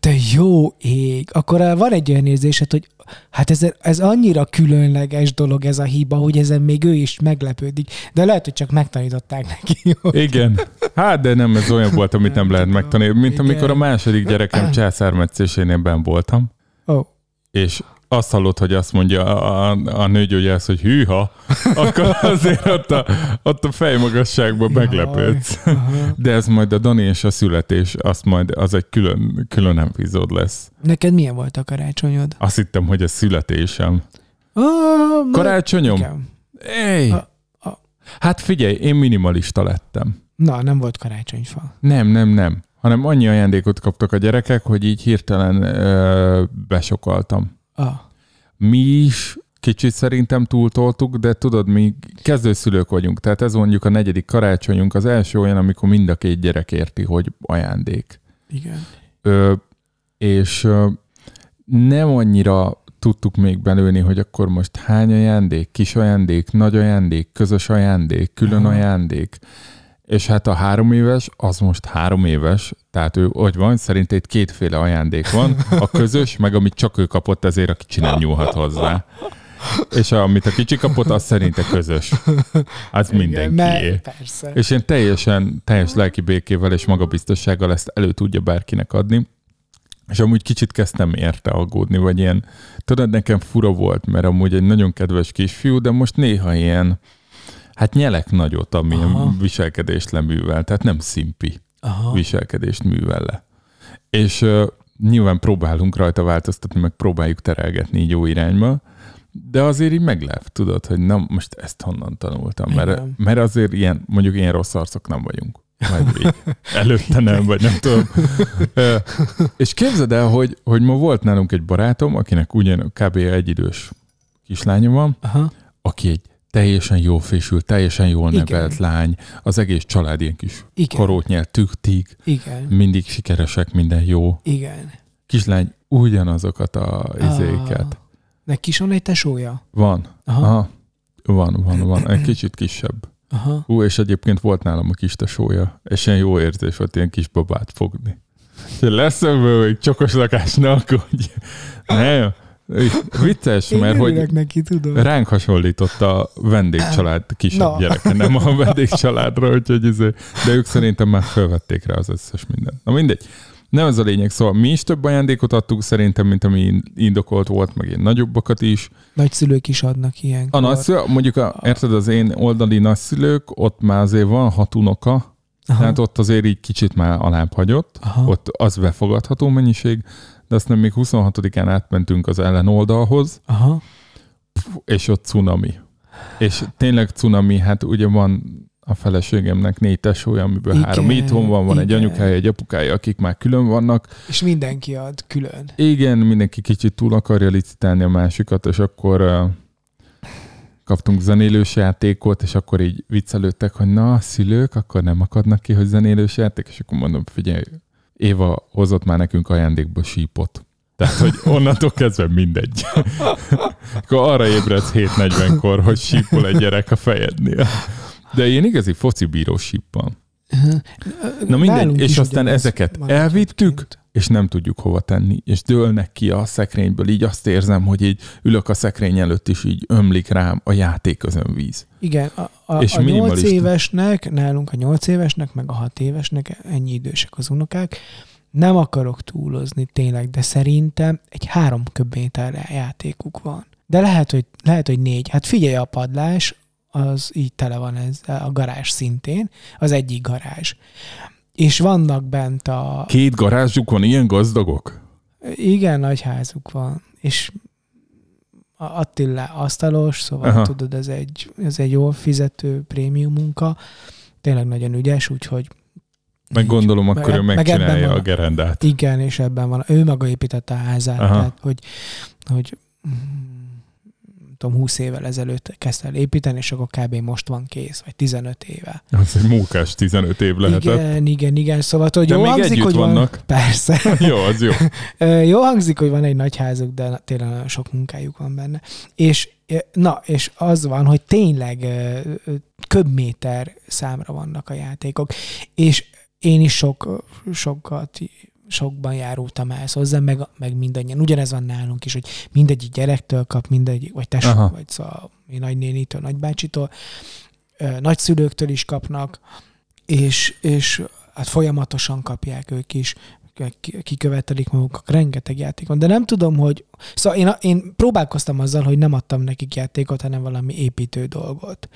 te jó ég, akkor van egy olyan érzésed, hogy hát ez, ez annyira különleges dolog ez a hiba, hogy ezen még ő is meglepődik. De lehet, hogy csak megtanították neki. hogy- Igen. Hát, de nem, ez olyan volt, amit nem lehet megtanulni. Mint Igen. amikor a második gyerekem császármetszésénél ben voltam, Ó, és azt hallott, hogy azt mondja a, a, a nőgyógyász, hogy hűha, akkor azért ott a, ott a fejmagasságban meglepődsz. De ez majd a Dani és a születés, azt majd az egy külön, külön epizód lesz. Neked milyen volt a karácsonyod? Azt hittem, hogy a születésem. Karácsonyom? igen. A- a- Hát figyelj, én minimalista lettem. Na, nem volt karácsonyfa. Nem, nem, nem. Hanem annyi ajándékot kaptak a gyerekek, hogy így hirtelen ö, besokaltam. Ah, Mi is kicsit szerintem túltoltuk, de tudod, mi kezdőszülők vagyunk, tehát ez mondjuk a negyedik karácsonyunk, az első olyan, amikor mind a két gyerek érti, hogy ajándék. igen. Ö, és ö, nem annyira tudtuk még belőni, hogy akkor most hány ajándék, kis ajándék, nagy ajándék, közös ajándék, külön Aha. ajándék. És hát a három éves, az most három éves, tehát ő, hogy van, szerint itt kétféle ajándék van, a közös, meg amit csak ő kapott, ezért a kicsi nem nyúlhat hozzá. És amit a kicsi kapott, az szerinte közös. Az mindenkié. mert, persze. És én teljesen, teljes lelki békével és magabiztossággal ezt elő tudja bárkinek adni. És amúgy kicsit kezdtem érte aggódni, vagy ilyen, tudod, nekem fura volt, mert amúgy egy nagyon kedves kisfiú, de most néha ilyen, hát nyelek nagyot, amilyen Aha. viselkedést leművel, tehát nem szimpi Aha. viselkedést művel le. És uh, nyilván próbálunk rajta változtatni, meg próbáljuk terelgetni így jó irányba, de azért így meglep, tudod, hogy na most ezt honnan tanultam, mert, Igen. mert azért ilyen, mondjuk ilyen rossz arcok nem vagyunk. Vagy rég. Előtte nem, vagy nem tudom. És képzeld el, hogy, hogy ma volt nálunk egy barátom, akinek ugyan kb. egy idős kislánya van, Aha. aki egy teljesen jól fésült, teljesen jól Igen. nevelt lány, az egész család ilyen kis Igen. korót nyert, tüktig, Igen. mindig sikeresek, minden jó. Igen. Kislány ugyanazokat a izéket. Ah. Neki is van egy tesója? Van. Aha. Aha. Van, van, van. Egy kicsit kisebb. Aha. Ú, és egyébként volt nálam a kis tesója, és ilyen jó érzés volt ilyen kis babát fogni. Lesz ebből még csokos lakás, ne aggódj. Nem. Vicces, Én mert hogy neki, tudom. ránk hasonlított a vendégcsalád kisebb Na. gyereke, nem a vendégcsaládra, úgyhogy izé, de ők szerintem már felvették rá az összes mindent. Na mindegy. Nem ez a lényeg, szóval mi is több ajándékot adtunk szerintem, mint ami indokolt volt, meg én nagyobbakat is. Nagyszülők is adnak ilyen. A nagyszülő, mondjuk a, érted, az én oldali nagyszülők, ott már azért van hat unoka, Aha. tehát ott azért így kicsit már alább hagyott, Aha. ott az befogadható mennyiség, de aztán még 26-án átmentünk az ellenoldalhoz, Aha. és ott cunami. És tényleg cunami, hát ugye van a feleségemnek négy tesója, amiből Igen, három itthon van, van egy igen. anyukája, egy apukája, akik már külön vannak. És mindenki ad külön. Igen, mindenki kicsit túl akarja licitálni a másikat, és akkor uh, kaptunk zenélős játékot, és akkor így viccelődtek, hogy na, szülők akkor nem akadnak ki, hogy zenélős játék, és akkor mondom, figyelj, Éva hozott már nekünk ajándékba sípot. Tehát, hogy onnantól kezdve mindegy. akkor arra ébredsz 7.40-kor, hogy sípol egy gyerek a fejednél. De ilyen igazi focibíró síppal. Na mindegy, Nálunk és aztán ezeket elvittük. És nem tudjuk hova tenni, és dőlnek ki a szekrényből, így azt érzem, hogy így ülök a szekrény előtt, és így ömlik rám a játék közön víz. Igen, a, a, És a 8 minimalista. évesnek, nálunk a 8 évesnek, meg a 6 évesnek, ennyi idősek az unokák, nem akarok túlozni tényleg, de szerintem egy három köbméter játékuk van. De lehet, hogy, lehet, hogy négy. Hát figyelj, a padlás, az így tele van ez, a garázs szintén, az egyik garázs. És vannak bent a... Két garázsuk van, ilyen gazdagok? Igen, nagy házuk van, és Attila asztalos, szóval Aha. Tudod, ez egy, ez egy jól fizető prémium munka, tényleg nagyon ügyes, úgyhogy Meg gondolom, akkor ő meg ebben megcsinálja a gerendát. Igen, és ebben van. Ő maga építette a házát, Aha. tehát hogy, hogy tudom, 20 évvel ezelőtt kezdte el építeni, és akkor kb. most van kész, vagy 15 éve. Az egy mókás 15 év lehetett. Igen, igen, igen. Szóval, hogy De jó hangzik, hogy vannak. van. Persze. Jó, az jó. Jó hangzik, hogy van egy nagy házuk, de tényleg nagyon sok munkájuk van benne. És na, és az van, hogy tényleg köbméter számra vannak a játékok. És én is sok, sokat sokban járultam el hozzá, meg, meg mindannyian. Ugyanez van nálunk is, hogy mindegyik gyerektől kap, mindegyik, vagy tesó, Aha. vagy szóval mi nagynénitől, nagybácsitól, nagyszülőktől is kapnak, és, és hát folyamatosan kapják ők is, ki- kikövetelik maguknak, rengeteg játék van, de nem tudom, hogy... Szóval én, én próbálkoztam azzal, hogy nem adtam nekik játékot, hanem valami építő dolgot.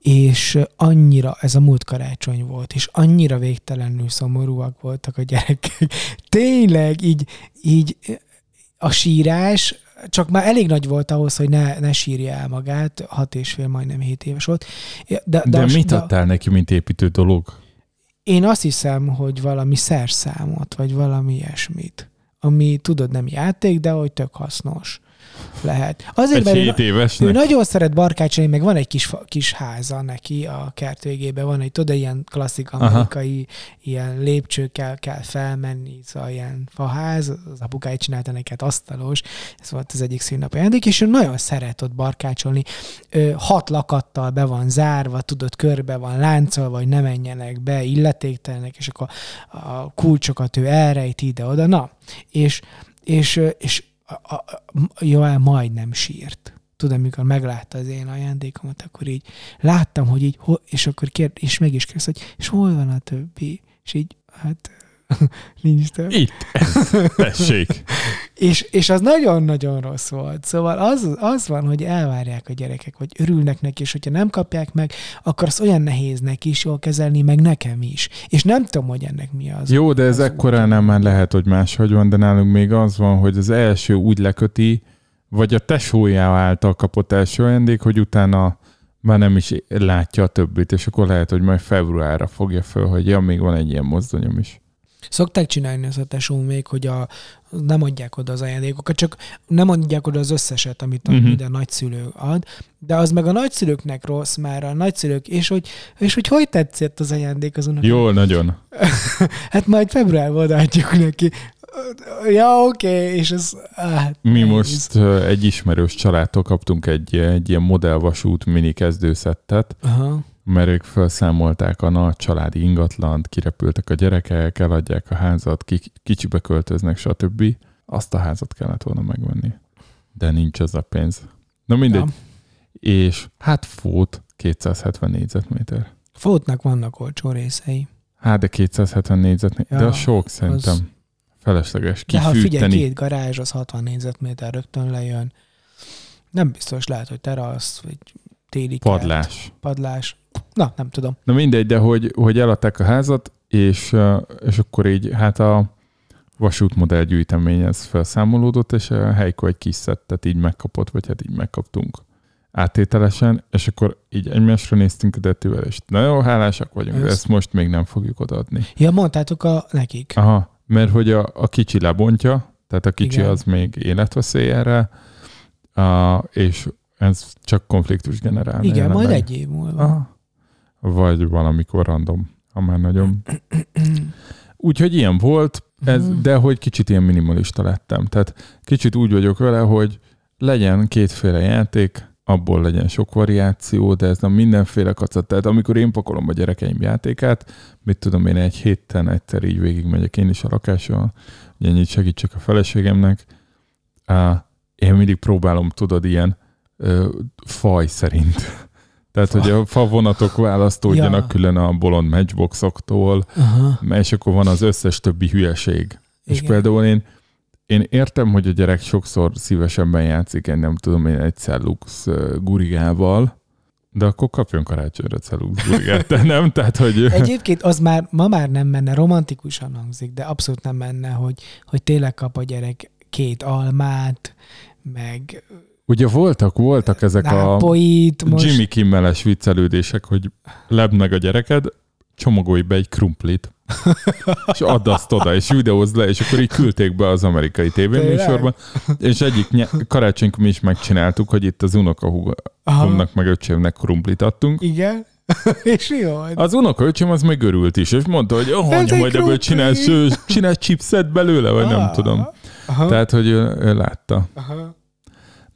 És annyira, ez a múlt karácsony volt, és annyira végtelenül szomorúak voltak a gyerekek. Tényleg, így, így a sírás, csak már elég nagy volt ahhoz, hogy ne, ne sírja el magát, hat és fél, majdnem hét éves volt. De, de, De a- mit de- adtál neki, mint építő dolog? én azt hiszem, hogy valami szerszámot, vagy valami ilyesmit, ami tudod nem játék, de hogy tök hasznos lehet. Azért, Egy mert ő, hét ő évesnek? nagyon szeret barkácsolni, meg van egy kis, kis háza neki a kert végében, van egy, tudod, ilyen klasszik amerikai, ilyen lépcsőkkel kell felmenni, szóval ilyen faház, az apukája csinálta neked asztalos, ez volt az egyik színnapi ajándék, és ő nagyon szeret ott barkácsolni, Ö, hat lakattal be van zárva, tudod, körbe van láncolva, hogy ne menjenek be illetéktelenek, és akkor a kulcsokat ő elrejt ide-oda, na, és, és, és a, a, Joel majdnem sírt. Tudod, amikor meglátta az én ajándékomat, akkor így láttam, hogy így, és akkor kér, és meg is kérdezte, hogy és hol van a többi? És így, hát nincs több. Itt, tessék. És, és az nagyon-nagyon rossz volt. Szóval az, az van, hogy elvárják a gyerekek, vagy örülnek neki, és hogyha nem kapják meg, akkor az olyan nehéz neki is jól kezelni, meg nekem is. És nem tudom, hogy ennek mi az. Jó, de ez az ekkoránál már lehet, hogy máshogy van, de nálunk még az van, hogy az első úgy leköti, vagy a tesója által kapott első ajándék, hogy utána már nem is látja a többit, és akkor lehet, hogy majd februárra fogja föl, hogy ja, még van egy ilyen mozdonyom is. Szokták csinálni az a tesó még, hogy a, nem adják oda az ajándékokat, csak nem adják oda az összeset, amit a, Mhm. uh-huh. minden nagyszülő ad, de az meg a nagyszülőknek rossz már, a nagyszülők, és hogy, és hogy hogy tetszett az ajándék az unokának? Jól, nagyon. Hát majd februárban odaadjuk neki. Ja, oké, okay, és ez... Hát, Mi nehéz. most egy ismerős családtól kaptunk egy, egy ilyen modellvasút mini kezdőszettet, Aha. Mert ők felszámolták a nagy családi ingatlant, kirepültek a gyerekek, eladják a házat, ki- kicsibe költöznek, stb. Azt a házat kellett volna megvenni. De nincs az a pénz. Na mindegy. Ja. És hát fót 270 négyzetméter. Fótnak vannak olcsó részei. Hát de 270 négyzetméter, de Ja, az sok szerintem. az- Felesleges. De ha figyelj, Kifűteni. két garázs, az 60 négyzetméter rögtön lejön. Nem biztos lehet, hogy terasz, vagy téli kert, Padlás. Na, nem tudom. Na mindegy, de hogy, hogy eladták a házat, és, és akkor így hát a vasútmodell gyűjtemény ez felszámolódott, és a Heiko egy kis szettet így megkapott, vagy hát így megkaptunk áttételesen, és akkor így egymásra néztünk a Dettivel, és nagyon hálásak vagyunk, de Ez- ezt most még nem fogjuk odaadni. Ja, mondtátok a nekik. Aha, mert hogy a, a kicsi lebontja, tehát a kicsi Igen. az még életveszély erre, a, és ez csak konfliktus generál. Igen, majd egy év múlva. Aha. Vagy valamikor random, ha már nagyon. Úgyhogy ilyen volt, ez, Mhm. de hogy kicsit ilyen minimalista lettem. Tehát kicsit úgy vagyok vele, hogy legyen kétféle játék, abból legyen sok variáció, de ez nem mindenféle kacat. Tehát amikor én pakolom a gyerekeim játékát, mit tudom én, egy héten egyszer így végigmegyek én is a lakáson, hogy ennyit segítsek a feleségemnek. Én mindig próbálom, tudod, ilyen uh, faj szerint. Tehát, hogy a favonatok választódjanak Ja. külön a bolond matchboxoktól, Aha. és akkor van az összes többi hülyeség. És Igen. például én, én értem, hogy a gyerek sokszor szívesebben játszik, én nem tudom én egy Cellux gurigával, de akkor kapjon karácsonyra Cellux gurigát, de nem? Tehát, hogy Egyébként az már ma már nem menne, romantikusan hangzik, de abszolút nem menne, hogy, hogy tényleg kap a gyerek két almát, meg ugye voltak, voltak ezek a nápoit, most Jimmy Kimmeles viccelődések, hogy lebb meg a gyereked, csomagolj be egy krumplit, és add azt oda, és videózd le, és akkor így küldték be az amerikai tévéműsorba, és egyik ny- karácsonykor mi is megcsináltuk, hogy itt az unokahúgomnak meg öcsémnek krumplit adtunk. igen, és mi volt? Az unokaöcsém az meg örült is, és mondta, hogy oh, anya, majd ebből csinálsz, csinálsz chipset belőle, vagy nem Ah, tudom. Aha, Tehát, hogy ő, ő látta. aha.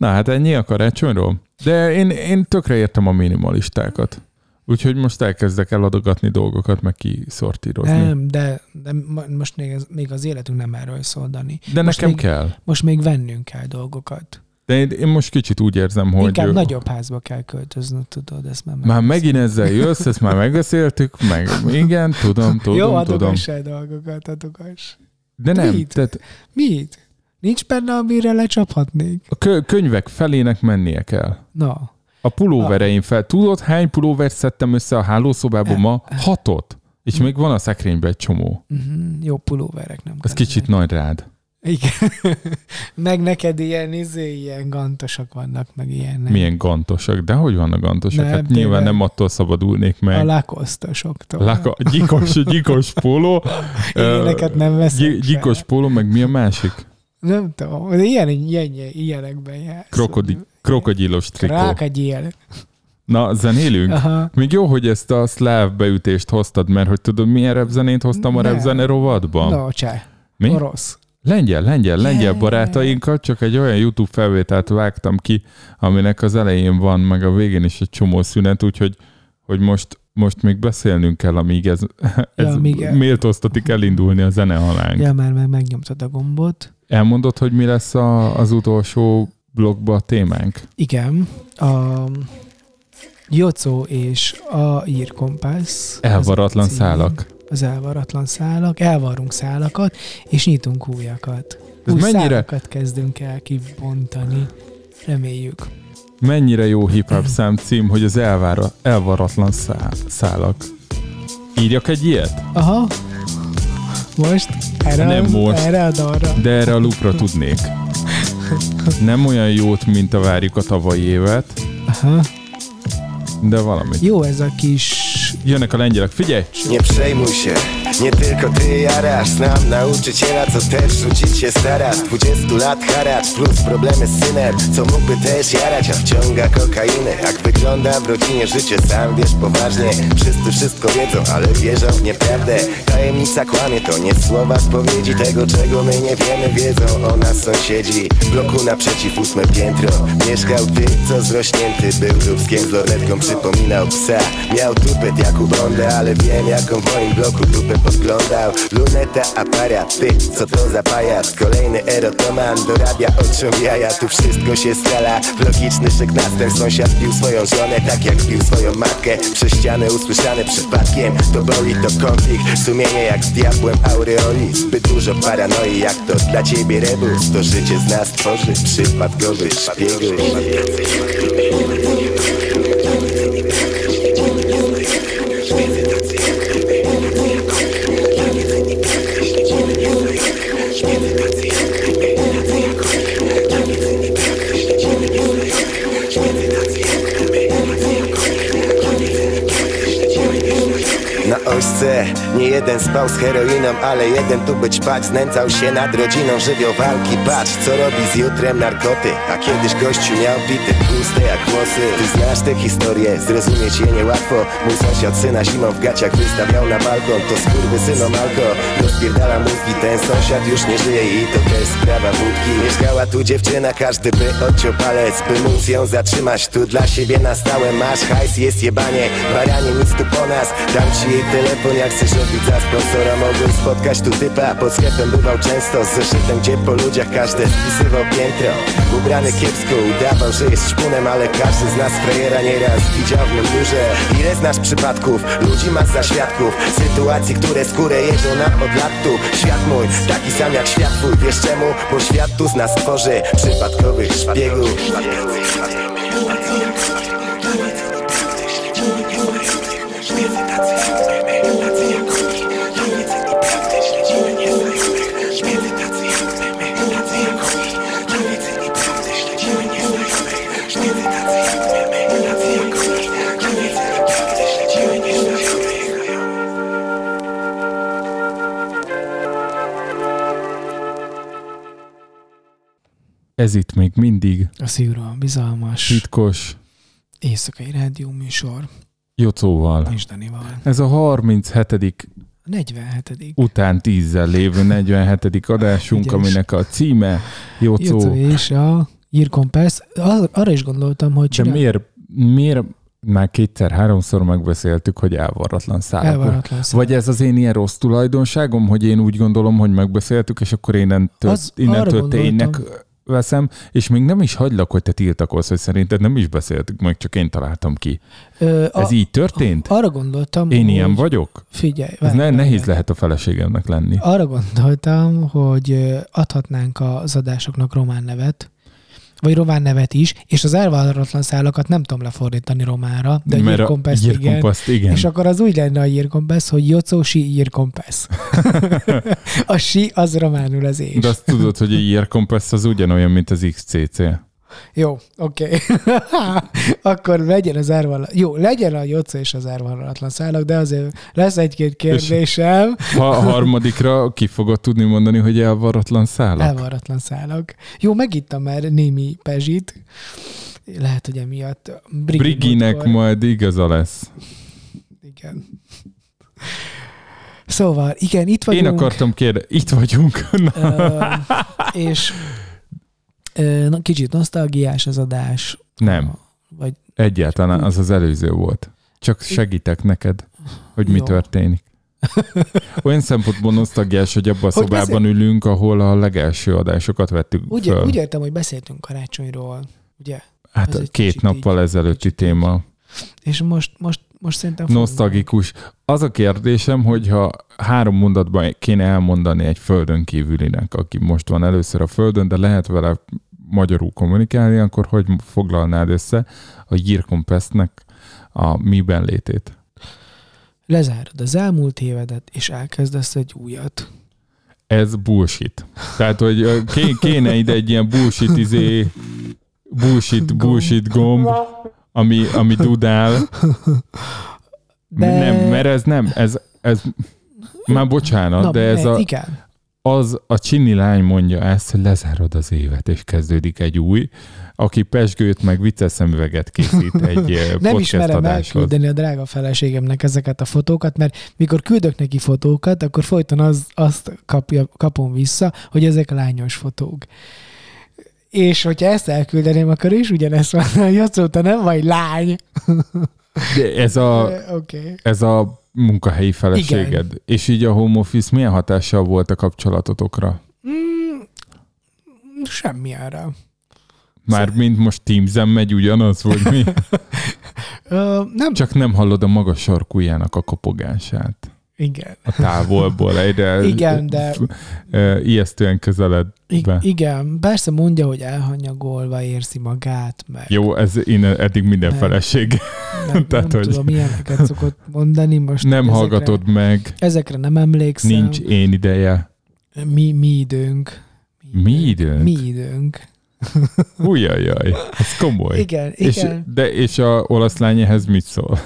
Na hát ennyi a karácsonyról. De én, én tökre értem a minimalistákat. Úgyhogy most elkezdek eladogatni dolgokat, meg kiszortírozni. Nem, de, de most még az, még az életünk nem erről szól, Dani. De most nekem még- kell. Most még vennünk kell dolgokat. De én, én most kicsit úgy érzem, hogy... Inkább ö, nagyobb házba kell költöznöd, tudod, ezt már Már megint ezzel jössz, ezt már megbeszéltük, meg igen, tudom, tudom, Jó, tudom. el dolgokat, adogass. De nem, Mit? tehát Mit? Nincs benne, amire lecsaphatnék? a kö- könyvek felének mennie kell. Na, A pulóvereim fel. Tudod, hány pulóvert szedtem össze a hálószobában ma? Hatot. És még van a szekrényben egy csomó. uh-huh, jó pulóverek nem Ez kicsit nagy rád. Igen. meg neked ilyen, izé, ilyen gantosak vannak, meg ilyenek. Milyen gantosak. De hogy vannak gantosak? Nem, hát nyilván tényleg. nem attól szabadulnék A meg. lakosztosoktól. Laka, gyikos, gyikos póló. Ilyeneket nem veszek Gy- gyikos póló, meg mi a másik? Nem tudom, de ilyen, ilyen, ilyenekben jársz. Krokodi, krokodílos trikó. Krákagyél. Na, zenélünk? Aha. Még jó, hogy ezt a szláv beütést hoztad, mert hogy tudod, milyen repzenét hoztam a repzene rovatban? No, cseh. Mi? Orosz. Lengyel, lengyel, lengyel Yeah. barátainkkal, csak egy olyan YouTube felvételt vágtam ki, aminek az elején van, meg a végén is egy csomó szünet, úgyhogy hogy most, most még beszélnünk kell, amíg ez, ez ja, amíg el- méltóztatik elindulni a zene halánk. Ja, már meg megnyomtad a gombot. Elmondod, hogy mi lesz a, az utolsó blogba a témánk? Igen. A Jocó és a írkompász. Elvaratlan cím. szálak. Az elvaratlan szálak. Elvarunk szálakat, és nyitunk újakat. Ez Új mennyire- szálakat kezdünk el kibontani. Reméljük. Mennyire jó hip-hop szám cím, hogy az elvára, elvaratlan szá, szálak. Írjak egy ilyet? Aha. Most? Erre, Nem a- most. Erre a dalra. De erre a lupra tudnék. Nem olyan jót, mint a várjuk a tavalyi évet, Aha. De valami. Jó ez a kis... Jönnek a lengyelek, figyelj! Nie przejmuj się, nie tylko ty jarasz Znam nauczyciela, co też rzucić się stara Z 20 lat haracz plus problemy z synem Co mógłby też jarać, a wciąga kokainę. Jak wygląda w rodzinie życie, sam wiesz poważnie. Wszyscy wszystko wiedzą, ale wierzą w nieprawdę. Tajemnica kłamie, to nie słowa spowiedzi. Tego czego my nie wiemy, wiedzą o nas sąsiedzi. W bloku naprzeciw ósme piętro Mieszkał ty, co zrośnięty był dubskiem z lornetką Przypominał psa, miał tupet jak u Bonda Ale wiem jaką w moim bloku dupę podglądał. Luneta, aparat, ty, co to za pajac? Kolejny erotoman, dorabia oczom jaja. Tu wszystko się skala, w logiczny szyk następ Sąsiad pił swoją żonę, tak jak pił swoją matkę. Przez ścianę usłyszane przypadkiem To boli, to konflikt, sumienie jak z diabłem aureoli. Zbyt dużo paranoi, jak to dla ciebie rebus. To życie z nas tworzy przypadkowy szpiegu Nie jeden spał z heroiną Ale jeden tu być pać znęcał się nad rodziną Żywioł walki, patrz co robi z jutrem narkoty. A kiedyś gościu miał bity, puste jak Ty znasz tę historię, zrozumieć je niełatwo. Mój sąsiad syna zimą w gaciach wystawiał na balkon. To skurwy syno Malko, rozpierdala mózgi. Ten sąsiad już nie żyje i to też sprawa wódki Mieszkała tu dziewczyna, każdy by odciął palec By móc ją zatrzymać, tu dla siebie na stałe Masz hajs, jest jebanie, baranie nic tu po nas. Dam ci jej telefon, jak chcesz robić za sponsora. Mogłem spotkać tu typa, pod sklepem bywał często. Z zeszytem, gdzie po ludziach każdy spisywał piętro. Ubrany kiepsko, udawał, że jest szpunem Ale każdy z nas frejera nieraz widział w mundurze Ile znasz przypadków, ludzi masz za świadków? Sytuacji, które skórę jeżą nam od lat tu. Świat mój, taki sam jak świat twój, wiesz czemu? Bo świat tu z nas tworzy przypadkowych szpiegów Ez itt még mindig A szívra bizalmas titkos éjszakai rádió műsor Jocóval. és Danival. Ez a 37. 47. után tízzel lévő 47. adásunk, Ügyes. aminek a címe Jocó. Jocó és a Compass. Ar- Arra is gondoltam, hogy De csinál... miért, miért már kétszer-háromszor megbeszéltük, hogy elvarratlan szálak. Elvaratlan szó. Vagy ez az én ilyen rossz tulajdonságom, hogy én úgy gondolom, hogy megbeszéltük, és akkor innentől, Az- innentől ténynek veszem, és még nem is hagylak, hogy te tiltakozz, hogy szerinted nem is beszéltük, meg csak én találtam ki. Ö, Ez így történt? Arra gondoltam, Én hogy... ilyen vagyok? Figyelj, Ez ne, nehéz várj. lehet a feleségemnek lenni. Arra gondoltam, hogy adhatnánk az adásoknak román nevet, vagy román nevet is, és az elvállalatlan szálakat nem tudom lefordítani románra, de a Mert Year Compass igen. Igen. És akkor az úgy lenne a Compass, hogy Jocó Si Year Compass. a si az románul az és. De azt tudod, hogy a Year Compass az ugyanolyan, mint az XCC. Jó, oké. Okay. akkor legyen az árval... Jó, legyen a Jocó és az árvalatlan szálak, de azért lesz egy-két kérdésem. Ha a harmadikra ki fogod tudni mondani, hogy elvarratlan szálak? Elvaratlan szálak. Jó, megittam már némi pezsit. Lehet, hogy emiatt. Brigi Briginek múltkor- majd igaza lesz. Igen. Szóval, igen, itt Én vagyunk. akartam kérdezni, itt vagyunk. Na, Ö, és kicsit nosztalgiás az adás. nem, Vagy egyáltalán az az előző volt. Csak segítek neked, hogy mi Jó. történik. Olyan szempontból nosztalgiás, hogy abban a Hogy szobában ülünk, ahol a legelső adásokat vettük úgy, föl. úgy értem, hogy beszéltünk karácsonyról, ugye? hát ez két nappal így- ezelőtti kicsit téma. És most, most, most szerintem... Nosztalgikus. Az a kérdésem, hogyha három mondatban kéne elmondani egy földön kívülinek, aki most van először a földön, de lehet vele magyarul kommunikálni, akkor hogy foglalnád össze a Year Compass-nek a miben létét? Lezárod az elmúlt évedet, és elkezdesz egy újat. Ez bullshit. Tehát, hogy kéne ide egy ilyen bullshit izé, bullshit, bullshit gomb, ami, ami dudál. De... Nem, mert ez nem, ez, ez már bocsánat, Na, de ez a, Igen. az a csini lány mondja ezt, hogy lezárod az évet, és kezdődik egy új, aki pesgőt meg vicces szemüveget készít egy eh, Nem ismerem adáshoz. elküldeni a drága feleségemnek ezeket a fotókat, mert mikor küldök neki fotókat, akkor folyton az, azt kapja, kapom vissza, hogy ezek lányos fotók. És hogyha ezt elküldeném, akkor is ugyanezt van, hogy azóta nem vagy lány. De ez a. Okay. ez a munkahelyi feleséged. Igen. És így a home office milyen hatással volt a kapcsolatotokra? Mm, semmi erre. Már mint most Teams-en megy ugyanaz, vagy mi? Ö, nem Csak nem hallod a magas sarkújának a kopogását. Igen. A távolból egyre Igen, de ijesztően közeledbe. I- igen, persze mondja, hogy elhanyagolva érzi magát, meg, Jó, ez én eddig minden Nem. feleség. meg tehát, nem hogy- tudom, ilyeneket szokott mondani. Most Nem ezekre, hallgatod meg, Ezekre nem emlékszem. nincs én ideje. Mi, mi időnk. Mi időnk? Mi időnk. Ujjajjaj, ez komoly. Igen, És, igen. de és a olasz lány ehhez mit szól?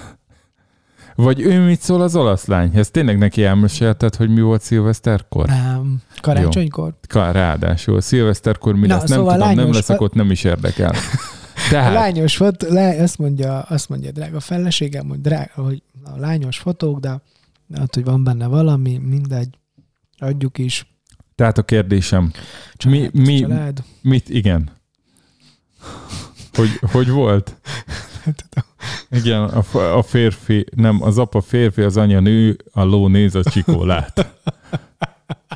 Vagy ő mit szól az olasz lány? Ez tényleg neki elmesélted, hogy mi volt szilveszterkor? Nem. Karácsonykor? Ka- Ráadásul szilveszterkor mi Na, lesz, nem szóval tudom, nem leszek ott, nem is érdekel. A Tehát, lányos fot, le, azt mondja, azt mondja drága feleségem, hogy, drága, hogy a lányos fotók, de hát, hogy van benne valami, mindegy, adjuk is. tehát a kérdésem, Család, Mi- mi- Család. mit, igen. Hogy, hogy volt? Igen, a, a férfi, nem, az apa férfi, az anya nő, a ló néz a csikolát.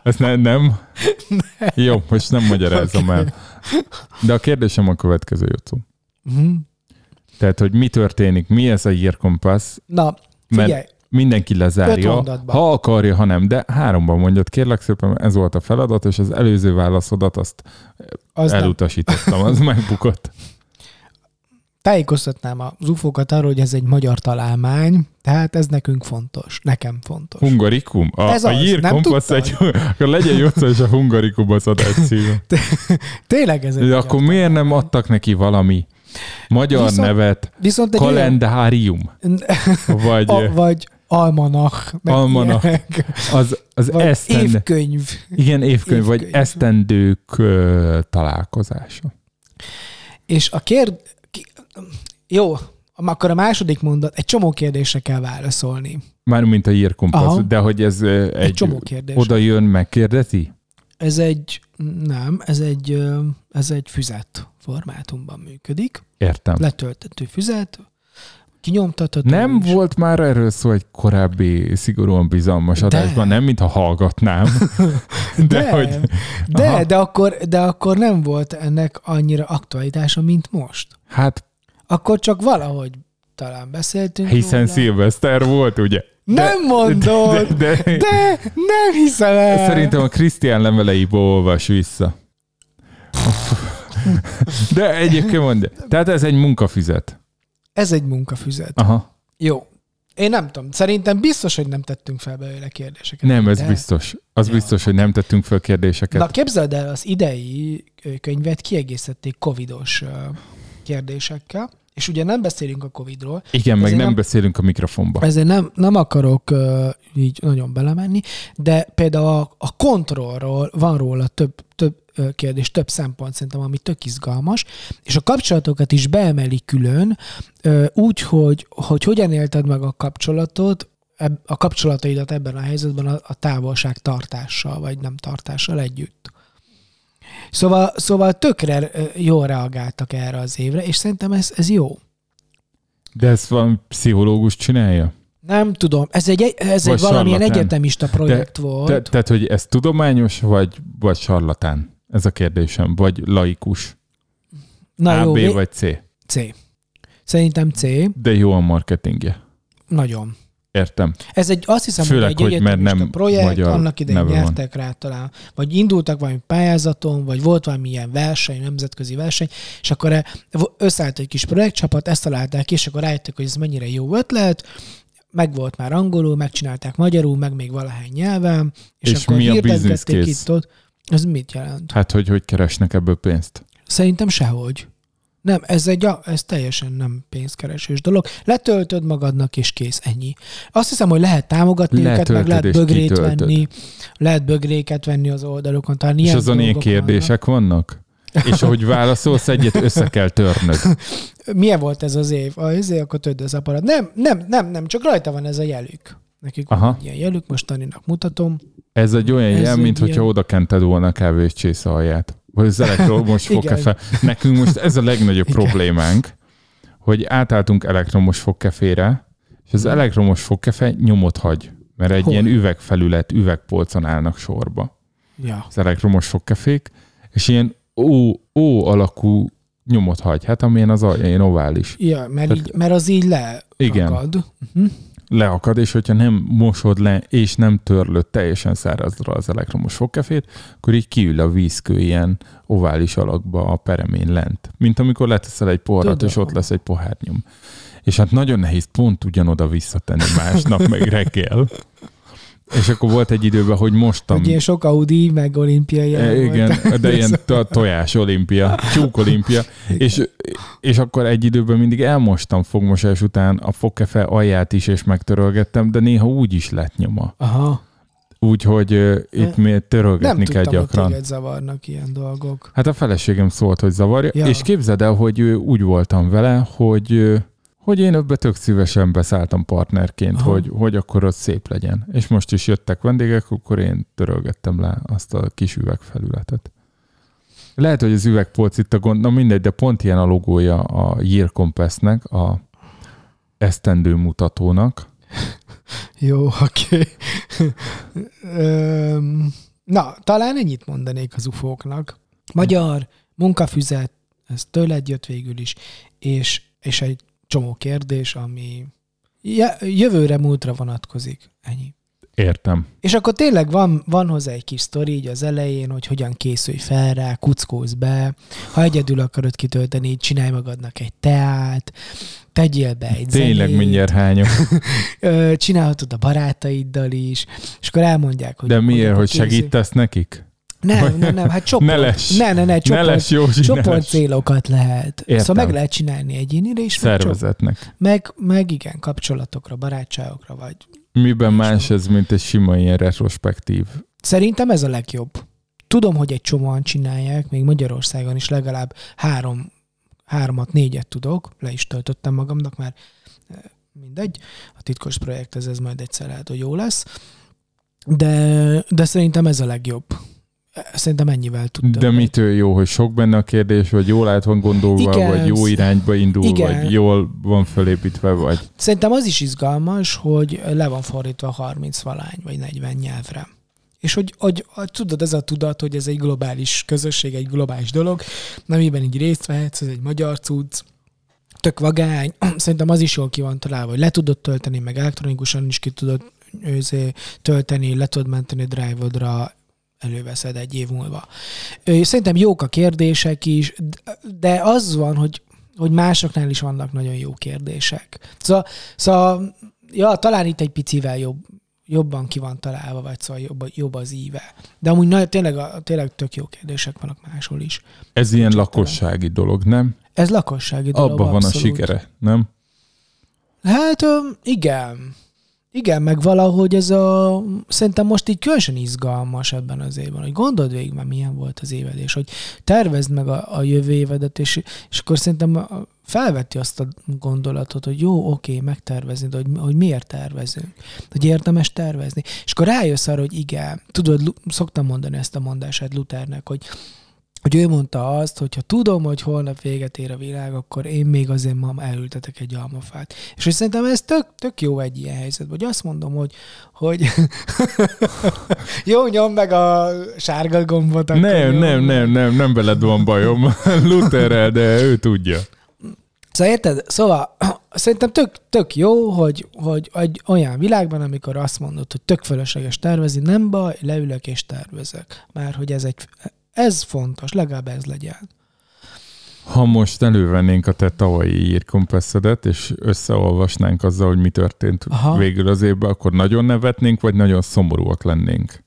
Ez ne, nem? Jó, most nem magyarázom Oké. el. De a kérdésem a következő, Jocó. Mhm. Tehát, hogy mi történik, mi ez a Year Compass, Na, mert figyelj, mindenki Öt lezárja, ha akarja, ha nem, de háromban mondjad, kérlek szépen, ez volt a feladat, és az előző válaszodat azt az nem. elutasítottam, az megbukott. Tájékoztatnám az ufókat arról, hogy ez egy magyar találmány, tehát ez nekünk fontos, nekem fontos. Hungarikum? A, Ez a az, Compass tudtad? egy, akkor legyen Jocó és a Hungarikum az adás címe. Tényleg ez egy De akkor miért nem adtak neki valami magyar Viszont- nevet? Viszont egy Kalendárium? Vagy a, vagy almanach, Almanach. ilyenek, az, az vagy esztendő, évkönyv. igen, évkönyv, vagy évkönyv. esztendők ö, találkozása. És a kérd... Jó, akkor a második mondat, egy csomó kérdésre kell válaszolni. Mármint a Aha. de hogy ez Egy, egy, csomó kérdés. oda jön, megkérdezi? Ez egy, nem, ez egy, ez egy füzet formátumban működik. Értem. Letöltető füzet, kinyomtatható. Nem is. volt már erről szó egy korábbi szigorúan bizalmas De. adásban, nem mintha hallgatnám. De, De, hogy... de, Aha. de, akkor, de akkor nem volt ennek annyira aktualitása, mint most. Hát, Akkor csak valahogy talán beszéltünk hiszen róla. szilveszter volt, ugye? Nem mondod! De, de, de, De nem hiszem el! Szerintem a Krisztián leveleiból olvas vissza. De egyébként mondja. Tehát ez egy munkafüzet. Ez egy munkafüzet. Aha. Jó. Én nem tudom. Szerintem biztos, hogy nem tettünk fel belőle kérdéseket. Nem, ez De- biztos. Az Ja. biztos, hogy nem tettünk föl kérdéseket. Na képzeld el, az idei könyvet kiegészítették covidos kérdésekkel, és ugye nem beszélünk a covidról, Igen, meg nem nem- beszélünk a mikrofonba. ezért nem, nem akarok uh, így nagyon belemenni, de például a, a kontrollról van róla több, több kérdés, több szempont szerintem, ami tök izgalmas, és a kapcsolatokat is beemeli külön, ö, úgy, hogy, hogy hogyan élted meg a kapcsolatot, eb- a kapcsolataidat ebben a helyzetben a, a távolság tartással, vagy nem tartással együtt. Szóval, szóval tökre jól reagáltak erre az évre, és szerintem ez, ez jó. De ezt valami pszichológus csinálja? Nem tudom, ez egy, ez Vagy egy valamilyen sarlatán. egyetemista projekt volt. Te, tehát, hogy ez tudományos, vagy, vagy sarlatán? Ez a kérdésem. Vagy laikus? Na A, jó, B vagy C? C. Szerintem C. De jó a marketingje. Nagyon. Értem. Ez egy, azt hiszem, Főleg, hogy hogy egy mert egyetemista nem projekt, magyar annak idején neve van. nyertek rá talán, vagy indultak valami pályázaton, vagy volt valami ilyen verseny, nemzetközi verseny, és akkor e- összeállt egy kis projektcsapat, ezt találták ki, és akkor rájöttek, hogy ez mennyire jó ötlet, meg volt már angolul, megcsinálták magyarul, meg még valahány nyelven, és, És akkor mi a case? itt ott. Ez mit jelent? Hát, hogy hogy keresnek ebből pénzt? Szerintem sehogy. Nem, ez, egy, ez teljesen nem pénzkeresős dolog. Letöltöd magadnak, és kész, ennyi. Azt hiszem, hogy lehet támogatni őket, meg lehet bögrét kitöltöd. venni, lehet bögréket venni az oldalokon. Tehát és azon ilyen kérdések vannak? vannak? És ahogy válaszolsz, egyet össze kell törnöd. Milyen volt ez az év? A, ezért akkor tödd az aparat. Nem, nem, nem, nem, csak rajta van ez a jelük. Nekik Aha. van ilyen jelük, most Taninak mutatom. Ez egy olyan ez jel, mint ilyen... hogyha oda kented volna a kávés csésze alját. Vagy az elektromos fogkefe. Nekünk most ez a legnagyobb Igen. problémánk, hogy átálltunk elektromos fogkefére, és az elektromos fogkefe nyomot hagy, mert egy Hol? ilyen üvegfelület, üvegpolcon állnak sorba. Ja. Az elektromos fogkefék, és ilyen ó, ó alakú nyomot hagy, hát amilyen az alja, ilyen ovális. Ja, mert, Tehát, így, mert az így le Igen. Uh-huh leakad, és hogyha nem mosod le, és nem törlöd teljesen szárazra az elektromos fogkefét, akkor így kiül a vízkő ilyen ovális alakba a peremén lent. Mint amikor leteszel egy poharat, Tudom. és ott lesz egy pohárnyom. És hát nagyon nehéz pont ugyanoda visszatenni másnap, meg reggel. És akkor volt egy időben, hogy mostam. Hogy ilyen sok Audi, meg olimpiai. E, igen, de ilyen tojás olimpia, csúk olimpia. És, és akkor egy időben mindig elmostam fogmosás után a fogkefe alját is, és megtörölgettem, de néha úgy is lett nyoma. Aha. Úgyhogy uh, itt mi törölgetni nem kell tudtam, gyakran. Nem zavarnak ilyen dolgok. Hát a feleségem szólt, hogy zavarja, ja. és képzeld el, hogy úgy voltam vele, hogy hogy én ebbe tök szívesen beszálltam partnerként, hogy, hogy akkor az szép legyen. És most is jöttek vendégek, akkor én törölgettem le azt a kis üvegfelületet. Lehet, hogy az üvegpolc itt a gond, na mindegy, de pont ilyen a logója a Year Compass-nek, a esztendő mutatónak. Jó, oké. Na, talán ennyit mondanék az ufóknak. Magyar munkafüzet, ez tőled jött végül is, és, és egy csomó kérdés, ami jövőre, múltra vonatkozik. Ennyi. Értem. És akkor tényleg van, van hozzá egy kis sztori így az elején, hogy hogyan készülj fel rá, kuckóz be, ha egyedül akarod kitölteni, csinálj magadnak egy teát, tegyél be egy Tényleg zenét. mindjárt hányok. Csinálhatod a barátaiddal is, és akkor elmondják, hogy... De miért, hogy segítesz nekik? Nem, nem, nem, hát csoport, ne lesz, ne, ne, ne, csoport, ne lesz Józsi, csoport célokat lehet. Értem. Szóval meg lehet csinálni egyénire is. Szervezetnek. Meg, meg igen, kapcsolatokra, barátságokra, vagy... Miben más ez, mint egy sima ilyen retrospektív? Szerintem ez a legjobb. Tudom, hogy egy csomóan csinálják, még Magyarországon is legalább három, háromat, négyet tudok, le is töltöttem magamnak, mert eh, mindegy, a titkos projekt ez, ez majd egyszer lehet, hogy jó lesz. De, de szerintem ez a legjobb Szerintem ennyivel tud. De mitől jó, hogy sok benne a kérdés, vagy jól át van gondolva, Igen, vagy jó irányba indul, Igen. vagy jól van fölépítve, vagy... Szerintem az is izgalmas, hogy le van fordítva 30 valány, vagy 40 nyelvre. És hogy, hogy, tudod, ez a tudat, hogy ez egy globális közösség, egy globális dolog, amiben így részt vehetsz, ez egy magyar cucc, tök vagány, szerintem az is jól ki van találva, hogy le tudod tölteni, meg elektronikusan is ki tudod tölteni, le tudod menteni drive-odra, előveszed egy év múlva. Szerintem jók a kérdések is, de az van, hogy, hogy másoknál is vannak nagyon jó kérdések. Szóval, szóval ja, talán itt egy picivel jobb, jobban ki van találva, vagy szóval jobb, jobb az íve. De amúgy na, tényleg, tényleg tök jó kérdések vannak máshol is. Ez ilyen Csak lakossági talán. dolog, nem? Ez lakossági dolog, Abban van a sikere, nem? Hát igen. Igen, meg valahogy ez a, szerintem most így különösen izgalmas ebben az évben, hogy gondold végig már milyen volt az éved, és hogy tervezd meg a, a jövő évedet, és, és akkor szerintem felvetti azt a gondolatot, hogy jó, oké, megtervezni, de hogy, hogy miért tervezünk, hogy érdemes tervezni. És akkor rájössz arra, hogy igen, tudod, szoktam mondani ezt a mondását Luthernek, hogy hogy ő mondta azt, hogy ha tudom, hogy holnap véget ér a világ, akkor én még azért ma elültetek egy almafát. És hogy szerintem ez tök, tök jó egy ilyen helyzetben, hogy azt mondom, hogy, hogy jó, nyom meg a sárga gombot. Akkor nem, jó, nem, nem, nem, nem veled van bajom Lutherrel, de ő tudja. Szóval érted? Szóval szerintem tök, tök jó, hogy, hogy egy olyan világban, amikor azt mondod, hogy tök fölösleges tervezni, nem baj, leülök és tervezek. Már hogy ez egy ez fontos, legalább ez legyen. Ha most elővennénk a te tavalyi írkompesszedet, és összeolvasnánk azzal, hogy mi történt Aha. végül az évben, akkor nagyon nevetnénk, vagy nagyon szomorúak lennénk?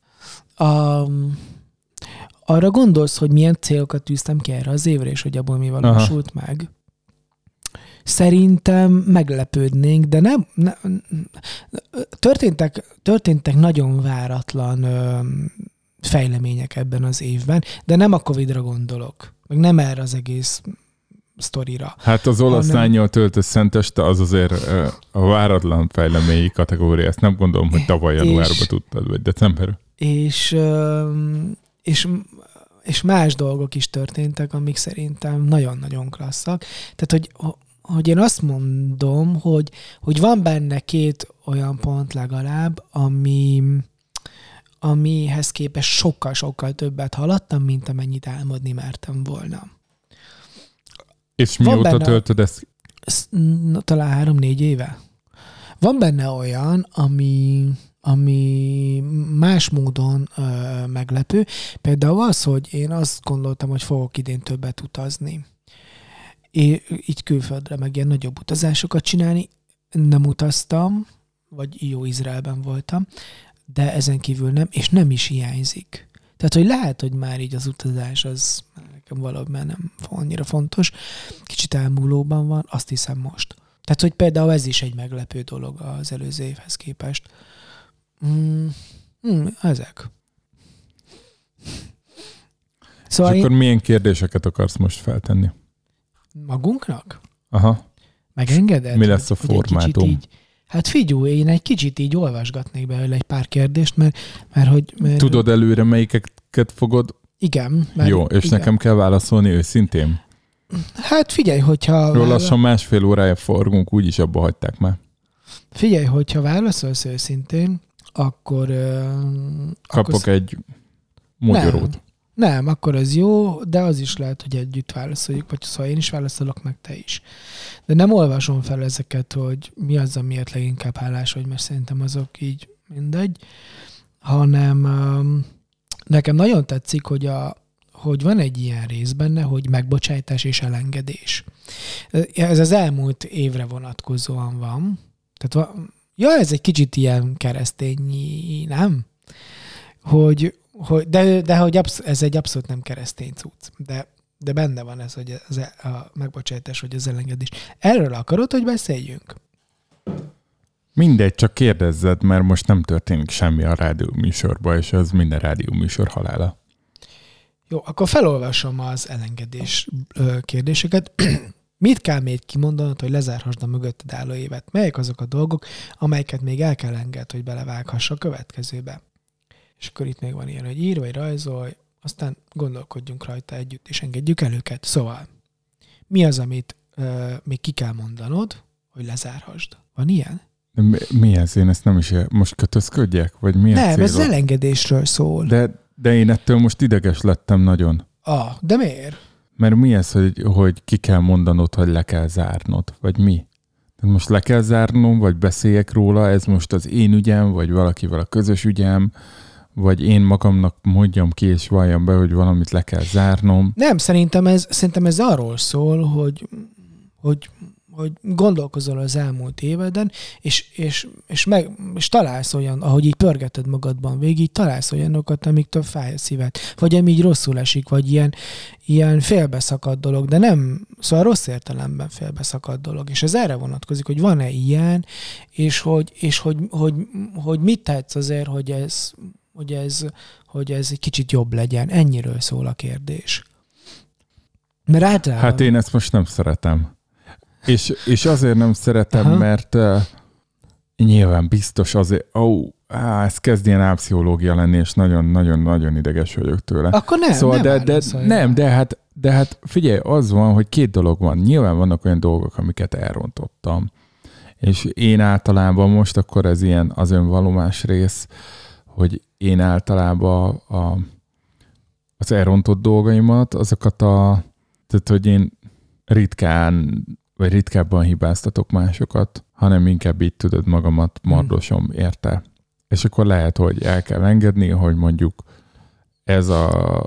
Um, arra gondolsz, hogy milyen célokat tűztem ki erre az évre, és hogy abból mi valósult Aha. meg? Szerintem meglepődnénk, de nem, ne, történtek, történtek nagyon váratlan ö, fejlemények ebben az évben, de nem a Covid-ra gondolok, meg nem erre az egész sztorira. Hát az olasz hanem... lányjal töltött szenteste az azért a váratlan fejleményi kategória. Ezt nem gondolom, hogy tavaly januárban tudtad, vagy december. És, és, és más dolgok is történtek, amik szerintem nagyon-nagyon klasszak. Tehát, hogy, hogy én azt mondom, hogy, hogy van benne két olyan pont legalább, ami, amihez képest sokkal-sokkal többet haladtam, mint amennyit álmodni mertem volna. És mióta benne, töltöd ezt? Talán három-négy éve. Van benne olyan, ami, ami más módon ö, meglepő. Például az, hogy én azt gondoltam, hogy fogok idén többet utazni. É, így külföldre, meg ilyen nagyobb utazásokat csinálni. Nem utaztam, vagy jó Izraelben voltam, de ezen kívül nem, és nem is hiányzik. Tehát, hogy lehet, hogy már így az utazás az nekem valahogy már nem annyira fontos, kicsit elmúlóban van, azt hiszem most. Tehát, hogy például ez is egy meglepő dolog az előző évhez képest. Mm, mm, ezek. Szóval És én... akkor milyen kérdéseket akarsz most feltenni? Magunknak? Aha. Megengeded? Mi lesz a formátum? Így, hát figyelj, én egy kicsit így olvasgatnék belőle egy pár kérdést, mert, mert hogy... Mert... Tudod előre, melyiket fogod igen. Mert Jó, és igen. nekem kell válaszolni őszintén? Hát figyelj, hogyha... Róla lassan másfél órája forgunk, úgyis abba hagyták már. Figyelj, hogyha válaszolsz őszintén, akkor... Uh, Kapok akkor... egy magyarót. Nem, nem, akkor ez jó, de az is lehet, hogy együtt válaszoljuk, vagy szóval én is válaszolok, meg te is. De nem olvasom fel ezeket, hogy mi az, amiért leginkább hálás vagy, mert szerintem azok így mindegy, hanem um, nekem nagyon tetszik, hogy, a, hogy van egy ilyen rész benne, hogy megbocsájtás és elengedés. Ez az elmúlt évre vonatkozóan van. Tehát ja, ez egy kicsit ilyen keresztényi, nem? Hogy, hogy, de, de hogy absz- ez egy abszolút nem keresztény cucc. De, de benne van ez, hogy az, e, a megbocsájtás, vagy az elengedés. Erről akarod, hogy beszéljünk? Mindegy, csak kérdezzed, mert most nem történik semmi a rádió műsorban, és az minden rádió műsor halála. Jó, akkor felolvasom az elengedés kérdéseket. Mit kell még kimondanod, hogy lezárhassd a mögötted álló évet? Melyek azok a dolgok, amelyeket még el kell enged, hogy belevághass a következőbe? És akkor itt még van ilyen, hogy ír vagy rajzolj, aztán gondolkodjunk rajta együtt, és engedjük el őket. Szóval, mi az, amit ö, még ki kell mondanod, hogy lezárhassd? Van ilyen? Mi, mi ez? Én ezt nem is most kötözködjek? Vagy mi Nem, ez elengedésről szól. De, de én ettől most ideges lettem nagyon. Ah, de miért? Mert mi ez, hogy, hogy ki kell mondanod, hogy le kell zárnod? Vagy mi? Most le kell zárnom, vagy beszéljek róla, ez most az én ügyem, vagy valakivel a közös ügyem, vagy én magamnak mondjam ki, és valljam be, hogy valamit le kell zárnom. Nem, szerintem ez, szerintem ez arról szól, hogy, hogy hogy gondolkozol az elmúlt éveden, és, és, és, meg, és találsz olyan, ahogy így pörgeted magadban végig, találsz olyanokat, amiktől fáj a szíved, vagy ami így rosszul esik, vagy ilyen, ilyen félbeszakadt dolog, de nem, szóval rossz értelemben félbeszakadt dolog, és ez erre vonatkozik, hogy van-e ilyen, és hogy, és hogy, hogy, hogy mit tetsz azért, hogy ez, hogy ez, hogy ez egy kicsit jobb legyen. Ennyiről szól a kérdés. Mert általában... Hát én ezt most nem szeretem. És, és azért nem szeretem, Aha. mert uh, nyilván biztos azért, ó, oh, á, ez kezd ilyen ápsziológia lenni, és nagyon-nagyon-nagyon ideges vagyok tőle. Akkor nem, szóval, nem de, de, nem, de hát, de hát figyelj, az van, hogy két dolog van. Nyilván vannak olyan dolgok, amiket elrontottam. És én általában most akkor ez ilyen az önvalomás rész, hogy én általában a, az elrontott dolgaimat, azokat a, tehát hogy én ritkán vagy ritkábban hibáztatok másokat, hanem inkább így tudod magamat hmm. mardosom érte. És akkor lehet, hogy el kell engedni, hogy mondjuk ez a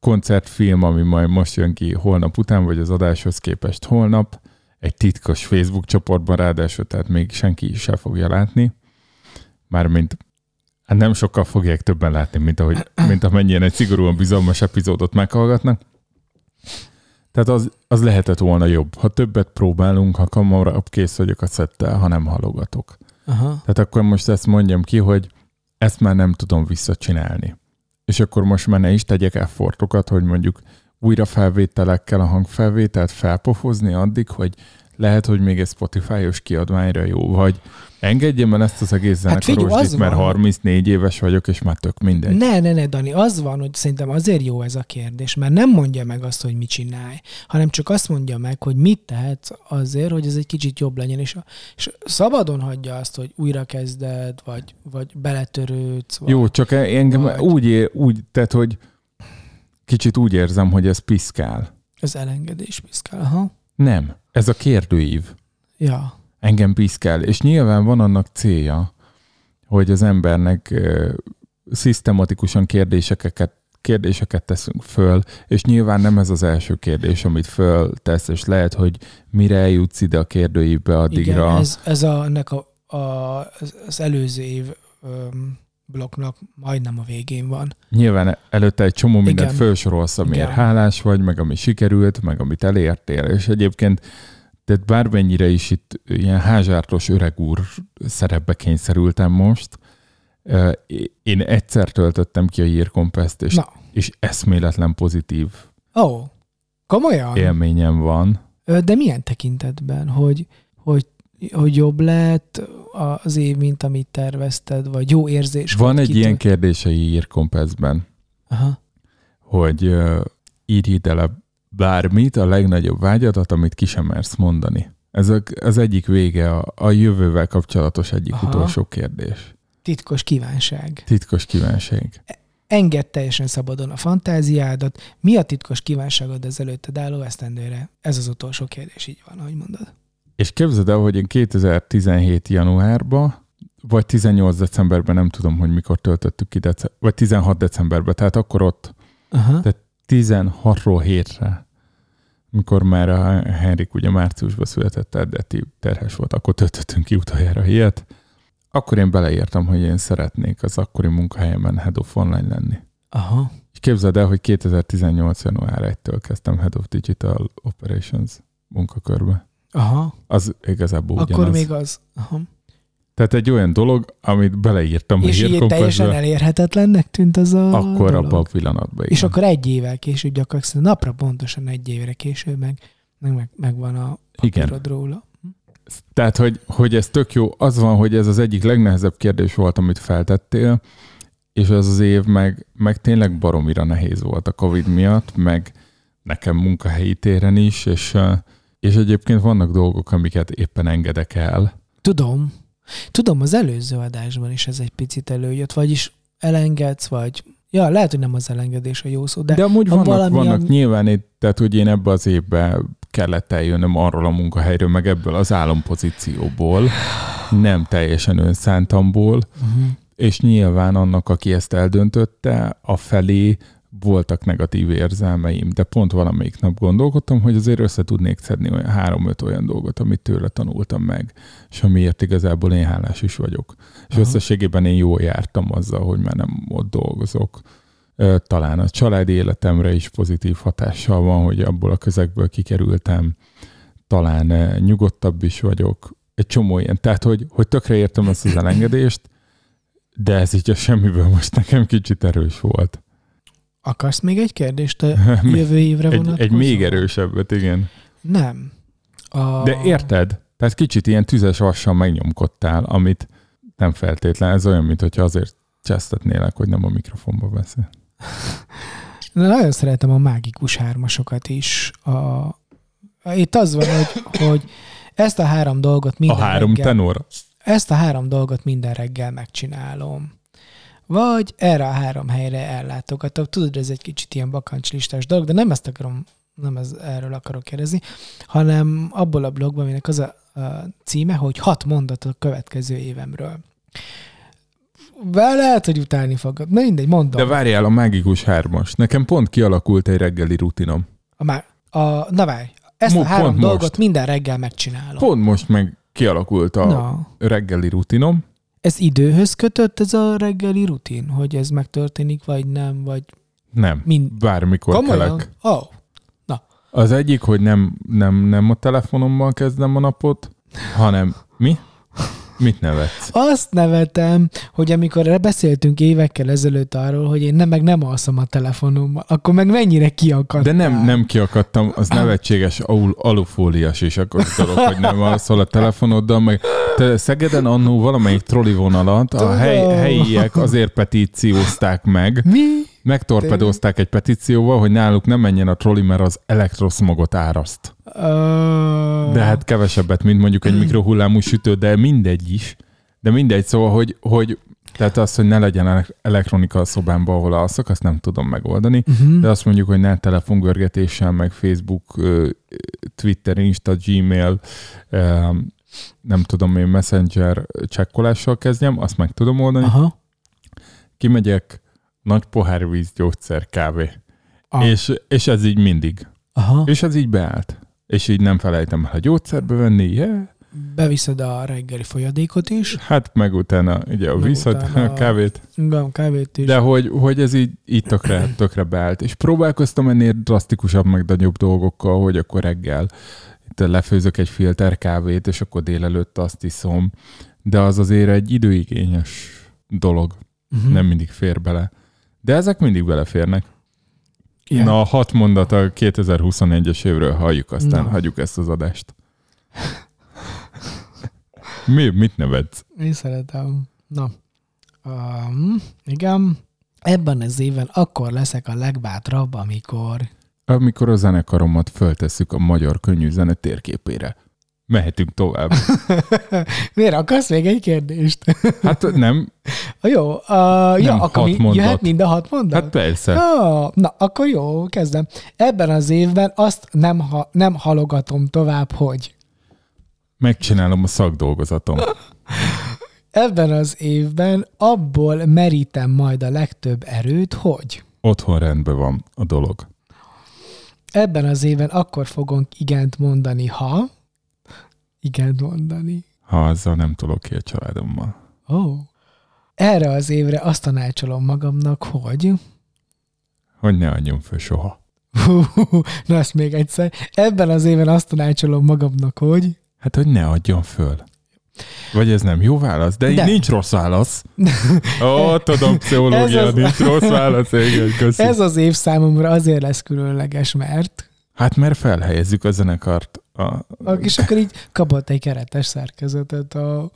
koncertfilm, ami majd most jön ki holnap után, vagy az adáshoz képest holnap, egy titkos Facebook csoportban ráadásul, tehát még senki se fogja látni. Mármint Hát nem sokkal fogják többen látni, mint, ahogy, mint amennyien egy szigorúan bizalmas epizódot meghallgatnak. Tehát az, az lehetett volna jobb. Ha többet próbálunk, ha kamarabb kész vagyok a szettel, ha nem halogatok. Aha. Tehát akkor most ezt mondjam ki, hogy ezt már nem tudom visszacsinálni. És akkor most már ne is tegyek effortokat, hogy mondjuk újra felvételekkel a hangfelvételt felpofozni addig, hogy lehet, hogy még egy Spotify-os kiadványra jó, vagy engedjem el ezt az egész Hát figyelj, zenekarosdit, az mert van. 34 éves vagyok, és már tök mindegy. Ne, ne, ne, Dani, az van, hogy szerintem azért jó ez a kérdés, mert nem mondja meg azt, hogy mit csinálj, hanem csak azt mondja meg, hogy mit tehetsz azért, hogy ez egy kicsit jobb legyen, és, és szabadon hagyja azt, hogy újra kezded, vagy, vagy beletörődsz. Vagy... Jó, csak engem Vagy- úgy, ér, úgy, tehát, hogy kicsit úgy érzem, hogy ez piszkál. Ez elengedés, piszkál. Aha. Nem, ez a kérdőív. Ja. engem piszkál. És nyilván van annak célja, hogy az embernek ö, szisztematikusan kérdéseket, kérdéseket teszünk föl, és nyilván nem ez az első kérdés, amit föl tesz, és lehet, hogy mire eljutsz ide a kérdőívbe addigra. Igen, ez, ez a, ennek a, a, az- az előző év öm, blokknak majdnem a végén van. Nyilván előtte egy csomó mindent Igen. felsorolsz, amiért Igen. hálás vagy, meg ami sikerült, meg amit elértél, és egyébként tehát bármennyire is itt ilyen házsártos öreg úr szerepbe kényszerültem most, én egyszer töltöttem ki a Year Compass-t, és, Na, és eszméletlen pozitív ó, komolyan? élményem van. De milyen tekintetben, hogy, hogy, hogy jobb lett az év, mint amit tervezted, vagy jó érzés? Van egy kitől- ilyen kérdés a Year Compass-ben, Aha. hogy ö, írj ide le bármit, a legnagyobb vágyadat, amit ki sem mersz mondani. Ez a, az egyik vége, a, a jövővel kapcsolatos egyik Aha. utolsó kérdés. Titkos kívánság. Titkos kívánság. Engedd teljesen szabadon a fantáziádat. Mi a titkos kívánságod az előtted álló esztendőre? Ez az utolsó kérdés, így van, ahogy mondod. És képzeld el, hogy én 2017 januárban, vagy 18 decemberben, nem tudom, hogy mikor töltöttük ki, dece- vagy 16 decemberben, tehát akkor ott Aha. Tehát 16-ról hétre, mikor már a Henrik ugye márciusban született, eredeti terhes volt, akkor töltöttünk ki utoljára ilyet. Akkor én beleírtam, hogy én szeretnék az akkori munkahelyemen Head of Online lenni. Aha. És képzeld el, hogy 2018. január 1-től kezdtem Head of Digital Operations munkakörbe. Aha. Az igazából ugyanaz. Akkor még az. Aha. Tehát egy olyan dolog, amit beleírtam És a Hírkompassba, teljesen elérhetetlennek tűnt az a akkor dolog. abban a pillanatban. És igen. akkor egy évvel később gyakorlatilag napra pontosan egy évre később meg, meg, meg, megvan a Igen. papírod róla. Tehát, hogy, hogy ez tök jó. Az van, hogy ez az egyik legnehezebb kérdés volt, amit feltettél, és az az év meg, meg tényleg baromira nehéz volt a Covid miatt, meg nekem munkahelyi téren is, és, és egyébként vannak dolgok, amiket éppen engedek el. Tudom. Tudom, az előző adásban is ez egy picit előjött, vagyis elengedsz, vagy... Ja, lehet, hogy nem az elengedés a jó szó, de, De, amúgy van vannak, valamilyen- vannak nyilván, itt, tehát hogy én ebbe az évben kellett eljönnöm arról a munkahelyről, meg ebből az álompozícióból, nem teljesen önszántamból, uh-huh. és nyilván annak, aki ezt eldöntötte, a felé voltak negatív érzelmeim, de pont valamelyik nap gondolkodtam, hogy azért össze tudnék szedni olyan három-öt olyan dolgot, amit tőle tanultam meg, és amiért igazából én hálás is vagyok. És Aha. összességében én jól jártam azzal, hogy már nem ott dolgozok. Talán a családi életemre is pozitív hatással van, hogy abból a közegből kikerültem. Talán nyugodtabb is vagyok. Egy csomó ilyen. Tehát, hogy, hogy tökre értem ezt az elengedést, de ez így a semmiből most nekem kicsit erős volt. Akarsz még egy kérdést a jövő évre Egy, vonatkozóan? egy még erősebbet, igen. Nem. A... De érted? Tehát kicsit ilyen tüzes vassal megnyomkodtál, amit nem feltétlen. Ez olyan, mintha azért csesztetnélek, hogy nem a mikrofonba beszél. Na, nagyon szeretem a mágikus hármasokat is. A... Itt az van, hogy, hogy ezt a három dolgot minden a három reggel, tenor. ezt a három dolgot minden reggel megcsinálom. Vagy erre a három helyre ellátogatok. Tudod, ez egy kicsit ilyen bakancslistás dolog, de nem ezt akarom, nem ez, erről akarok kérdezni, hanem abból a blogban, aminek az a, a címe, hogy hat mondat a következő évemről. Be lehet, hogy utálni fogod. Na mindegy, mondom. De várjál, a mágikus hármas. Nekem pont kialakult egy reggeli rutinom. A már, a, na várj, ezt Mo- a három dolgot most. minden reggel megcsinálom. Pont most meg kialakult a Na, reggeli rutinom. Ez időhöz kötött ez a reggeli rutin, hogy ez megtörténik, vagy nem, vagy Nem, mind... bármikor Komolyan? kelek. Oh, Az egyik, hogy nem, nem, nem a telefonommal kezdem a napot, hanem mi? Mit nevetsz? azt nevetem, hogy amikor beszéltünk évekkel ezelőtt arról, hogy én nem, meg nem alszom a telefonommal, akkor meg mennyire kiakadtál. De nem, nem kiakadtam, az nevetséges al- alufóliás is, akkor dolog, hogy nem alszol a telefonoddal, meg te Szegeden annó valamelyik troli vonalat a hely, helyiek azért petíciózták meg, Mi? megtorpedózták egy petícióval, hogy náluk nem menjen a troli, mert az elektroszmogot áraszt. De hát kevesebbet, mint mondjuk egy mikrohullámú sütő, de mindegy is. De mindegy, szóval, hogy, hogy tehát az, hogy ne legyen ele- elektronika a szobámban, ahol alszok, azt nem tudom megoldani. uh-huh. De azt mondjuk, hogy ne telefongörgetéssel, meg Facebook, Twitter, Insta, Gmail, nem tudom én, Messenger csekkolással kezdjem, azt meg tudom oldani. Aha. Kimegyek, nagy pohár víz, gyógyszer, kávé. Ah. És, és ez így mindig. Aha. És ez így beállt. És így nem felejtem el a gyógyszerbe venni, yeah. Beviszed a reggeli folyadékot is, hát meg utána ugye a utána a kávét. igen, kávét is. De hogy, hogy ez így, így tökre, tökre beállt. És próbálkoztam ennél drasztikusabb, meg nagyobb dolgokkal, hogy akkor reggel itt lefőzök egy filter kávét, és akkor délelőtt azt iszom. De az azért egy időigényes dolog. uh-huh. Nem mindig fér bele. De ezek mindig beleférnek. Igen. Na, a hat mondat a 2021-es évről halljuk, aztán Na. hagyjuk ezt az adást. Mi, mit nevetsz? Én szeretem. Na. Um, igen. Ebben az évben akkor leszek a legbátrabb, amikor... Amikor a zenekaromat föltesszük a magyar könnyű zene térképére. Mehetünk tovább. Miért akarsz még egy kérdést? Hát nem, jó, uh, ja, Nem, akkor hat mi, mondat. jöhet mind a hat mondat? hát persze. Ah, na, akkor jó, kezdem. Ebben az évben azt nem, ha, nem halogatom tovább, hogy Megcsinálom a szakdolgozatom. ebben az évben abból merítem majd a legtöbb erőt, hogy Otthon rendben van a dolog. ebben az évben akkor fogunk igent mondani, ha igent mondani. Ha azzal nem tudok ki a családommal. Ó. Oh. Erre az évre azt tanácsolom magamnak, hogy Hogy ne adjon föl soha. na ezt még egyszer. Ebben az évben azt tanácsolom magamnak, hogy Hát, hogy ne adjon föl. Vagy ez nem jó válasz? De így De. nincs rossz válasz. Ó, tudom, pszichológia, az- nincs rossz válasz. Igen, köszi. ez az év számomra azért lesz különleges, mert Hát mert felhelyezzük a zenekart. A... és akkor így kapott egy keretes szerkezetet a,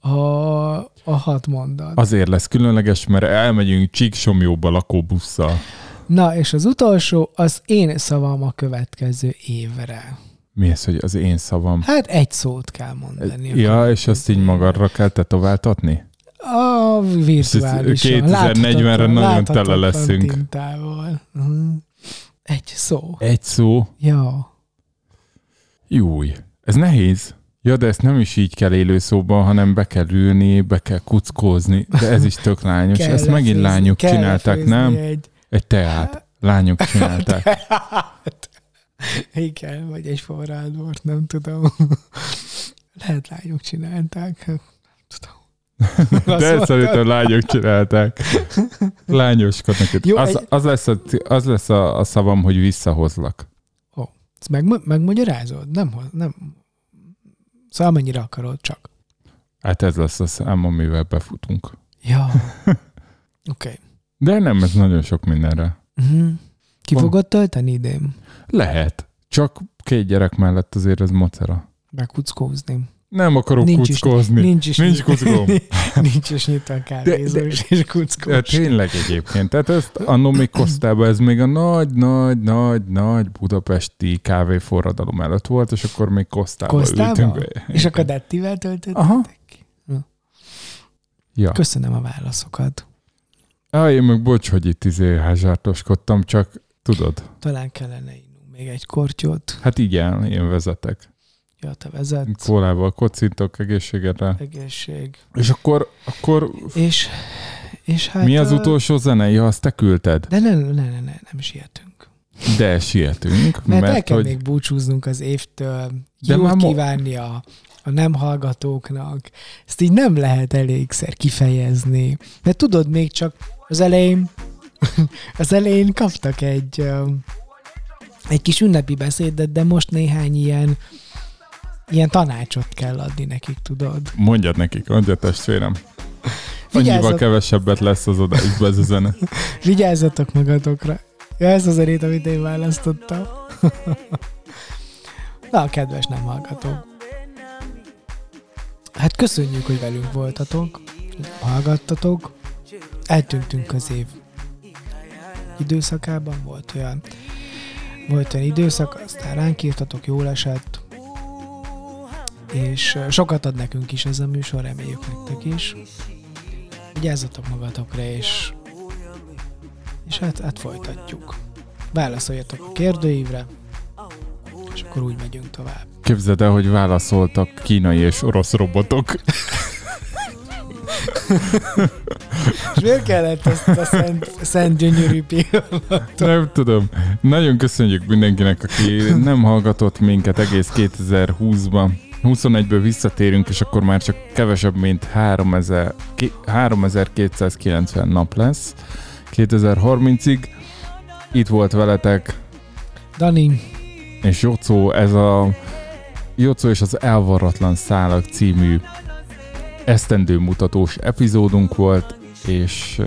a, a hat mondat. Azért lesz különleges, mert elmegyünk Csíksomjóba lakóbusszal. Na, és az utolsó, az én szavam a következő évre. Mi ez, hogy az én szavam? Hát egy szót kell mondani. Ja, és azt így magadra kell tetováltatni? A virtuálisan. 2040-re láthatatlan- nagyon tele leszünk. Tintával. Uh-huh. Egy szó. Egy szó? Ja. Júj. Ez nehéz. Ja, de ezt nem is így kell élő szóban, hanem be kell ülni, be kell kuckózni. De ez is tök lányos. Kell ezt megint lefőzni- lányok csinálták, nem? Egy, Egy teát. Lányok csinálták. hát, igen, vagy egy forrádbort, nem tudom. Lehet lányok csinálták. hát, Tudom. De ezt szerintem lányok csinálták. Lányoskodnak itt. Jó, Az, egy- az lesz, a, az lesz a, a szavam, hogy visszahozlak. Ezt meg, megmagyarázod? Nem, nem. Szóval amennyire akarod, csak. Hát ez lesz a szám, amivel befutunk. Ja. Oké. Okay. De nem, ez nagyon sok mindenre. Uh-huh. Ki Van. fogod tölteni idén? Lehet. Csak két gyerek mellett azért ez macera. Bekuckózni. Nem akarok Nincs is- kuckózni. Nincs is Nincs kuckóm. Nincs is nyitva a kávézós és kuckós. De tényleg egyébként. Tehát ezt annó még Kosztában, ez még a nagy, nagy, nagy, nagy budapesti kávéforradalom előtt volt, és akkor még Kosztában Kosztában? ültünk. És akkor Dettivel töltöttek? Aha. Ja. Köszönöm a válaszokat. Á, én meg bocs, hogy itt izé házsártoskodtam, csak tudod, Talán kellene innunk még egy kortyot. hát igen, én vezetek. Ja, te vezetsz. Kólával kocintok egészségedre. Egészség. És akkor, akkor És, és hát... mi az utolsó zene? Ja, azt te küldted. De ne, ne, ne, ne, nem sietünk. De sietünk, Mert, mert, el kell hogy még búcsúznunk az évtől, De jót mo- kívánni a, a nem hallgatóknak. Ezt így nem lehet elégszer kifejezni. Mert tudod, még csak az elején, az elején kaptak egy, egy kis ünnepi beszédet, de most néhány ilyen, ilyen tanácsot kell adni nekik, tudod? Mondjad nekik, mondjad testvérem. Annyival kevesebbet lesz az adásban ez a zene. Vigyázzatok magatokra. Ja, ez az a rét, amit én választottam. Na, kedves nem hallgatók. Hát köszönjük, hogy velünk voltatok, hallgattatok. Eltűntünk az év időszakában, volt olyan, volt olyan időszak, aztán ránk írtatok, jól esett, és sokat ad nekünk is ez a műsor, reméljük nektek is. Vigyázzatok magatokra, és, és hát, hát folytatjuk. Válaszoljatok a kérdőívre, és akkor úgy megyünk tovább. Képzeld el, hogy válaszoltak kínai és orosz robotok. És miért kellett ezt a szent, szent gyönyörű pillanatot? Nem tudom. Nagyon köszönjük mindenkinek, aki nem hallgatott minket egész 2020-ban. 21-ből visszatérünk, és akkor már csak kevesebb, mint 3000, 3290 nap lesz 2030-ig. Itt volt veletek Dani. és Jocó, ez a Jocó és az Elvarratlan Szálak című esztendő mutatós epizódunk volt, és,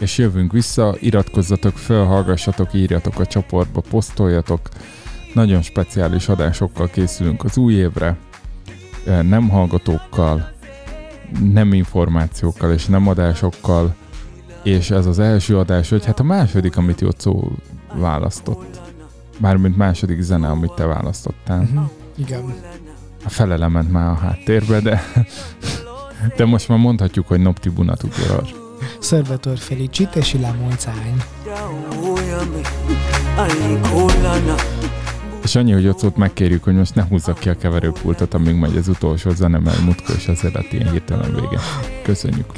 és jövünk vissza, iratkozzatok fel, hallgassatok, írjatok a csoportba, posztoljatok, nagyon speciális adásokkal készülünk az új évre, nem hallgatókkal, nem információkkal és nem adásokkal, és ez az első adás, hogy hát a második, amit Jocó választott. Mármint második zene, amit te választottál. Uh-huh. Igen. A felele ment már a háttérbe, de, de most már mondhatjuk, hogy Noptibuna Tupior. Salvatore Felicite la Monzány. És annyi, hogy ott szót megkérjük, hogy most ne húzzak ki a keverőpultot, amíg megy az utolsó zene, mert mutka és élet ilyen hirtelen vége. Köszönjük.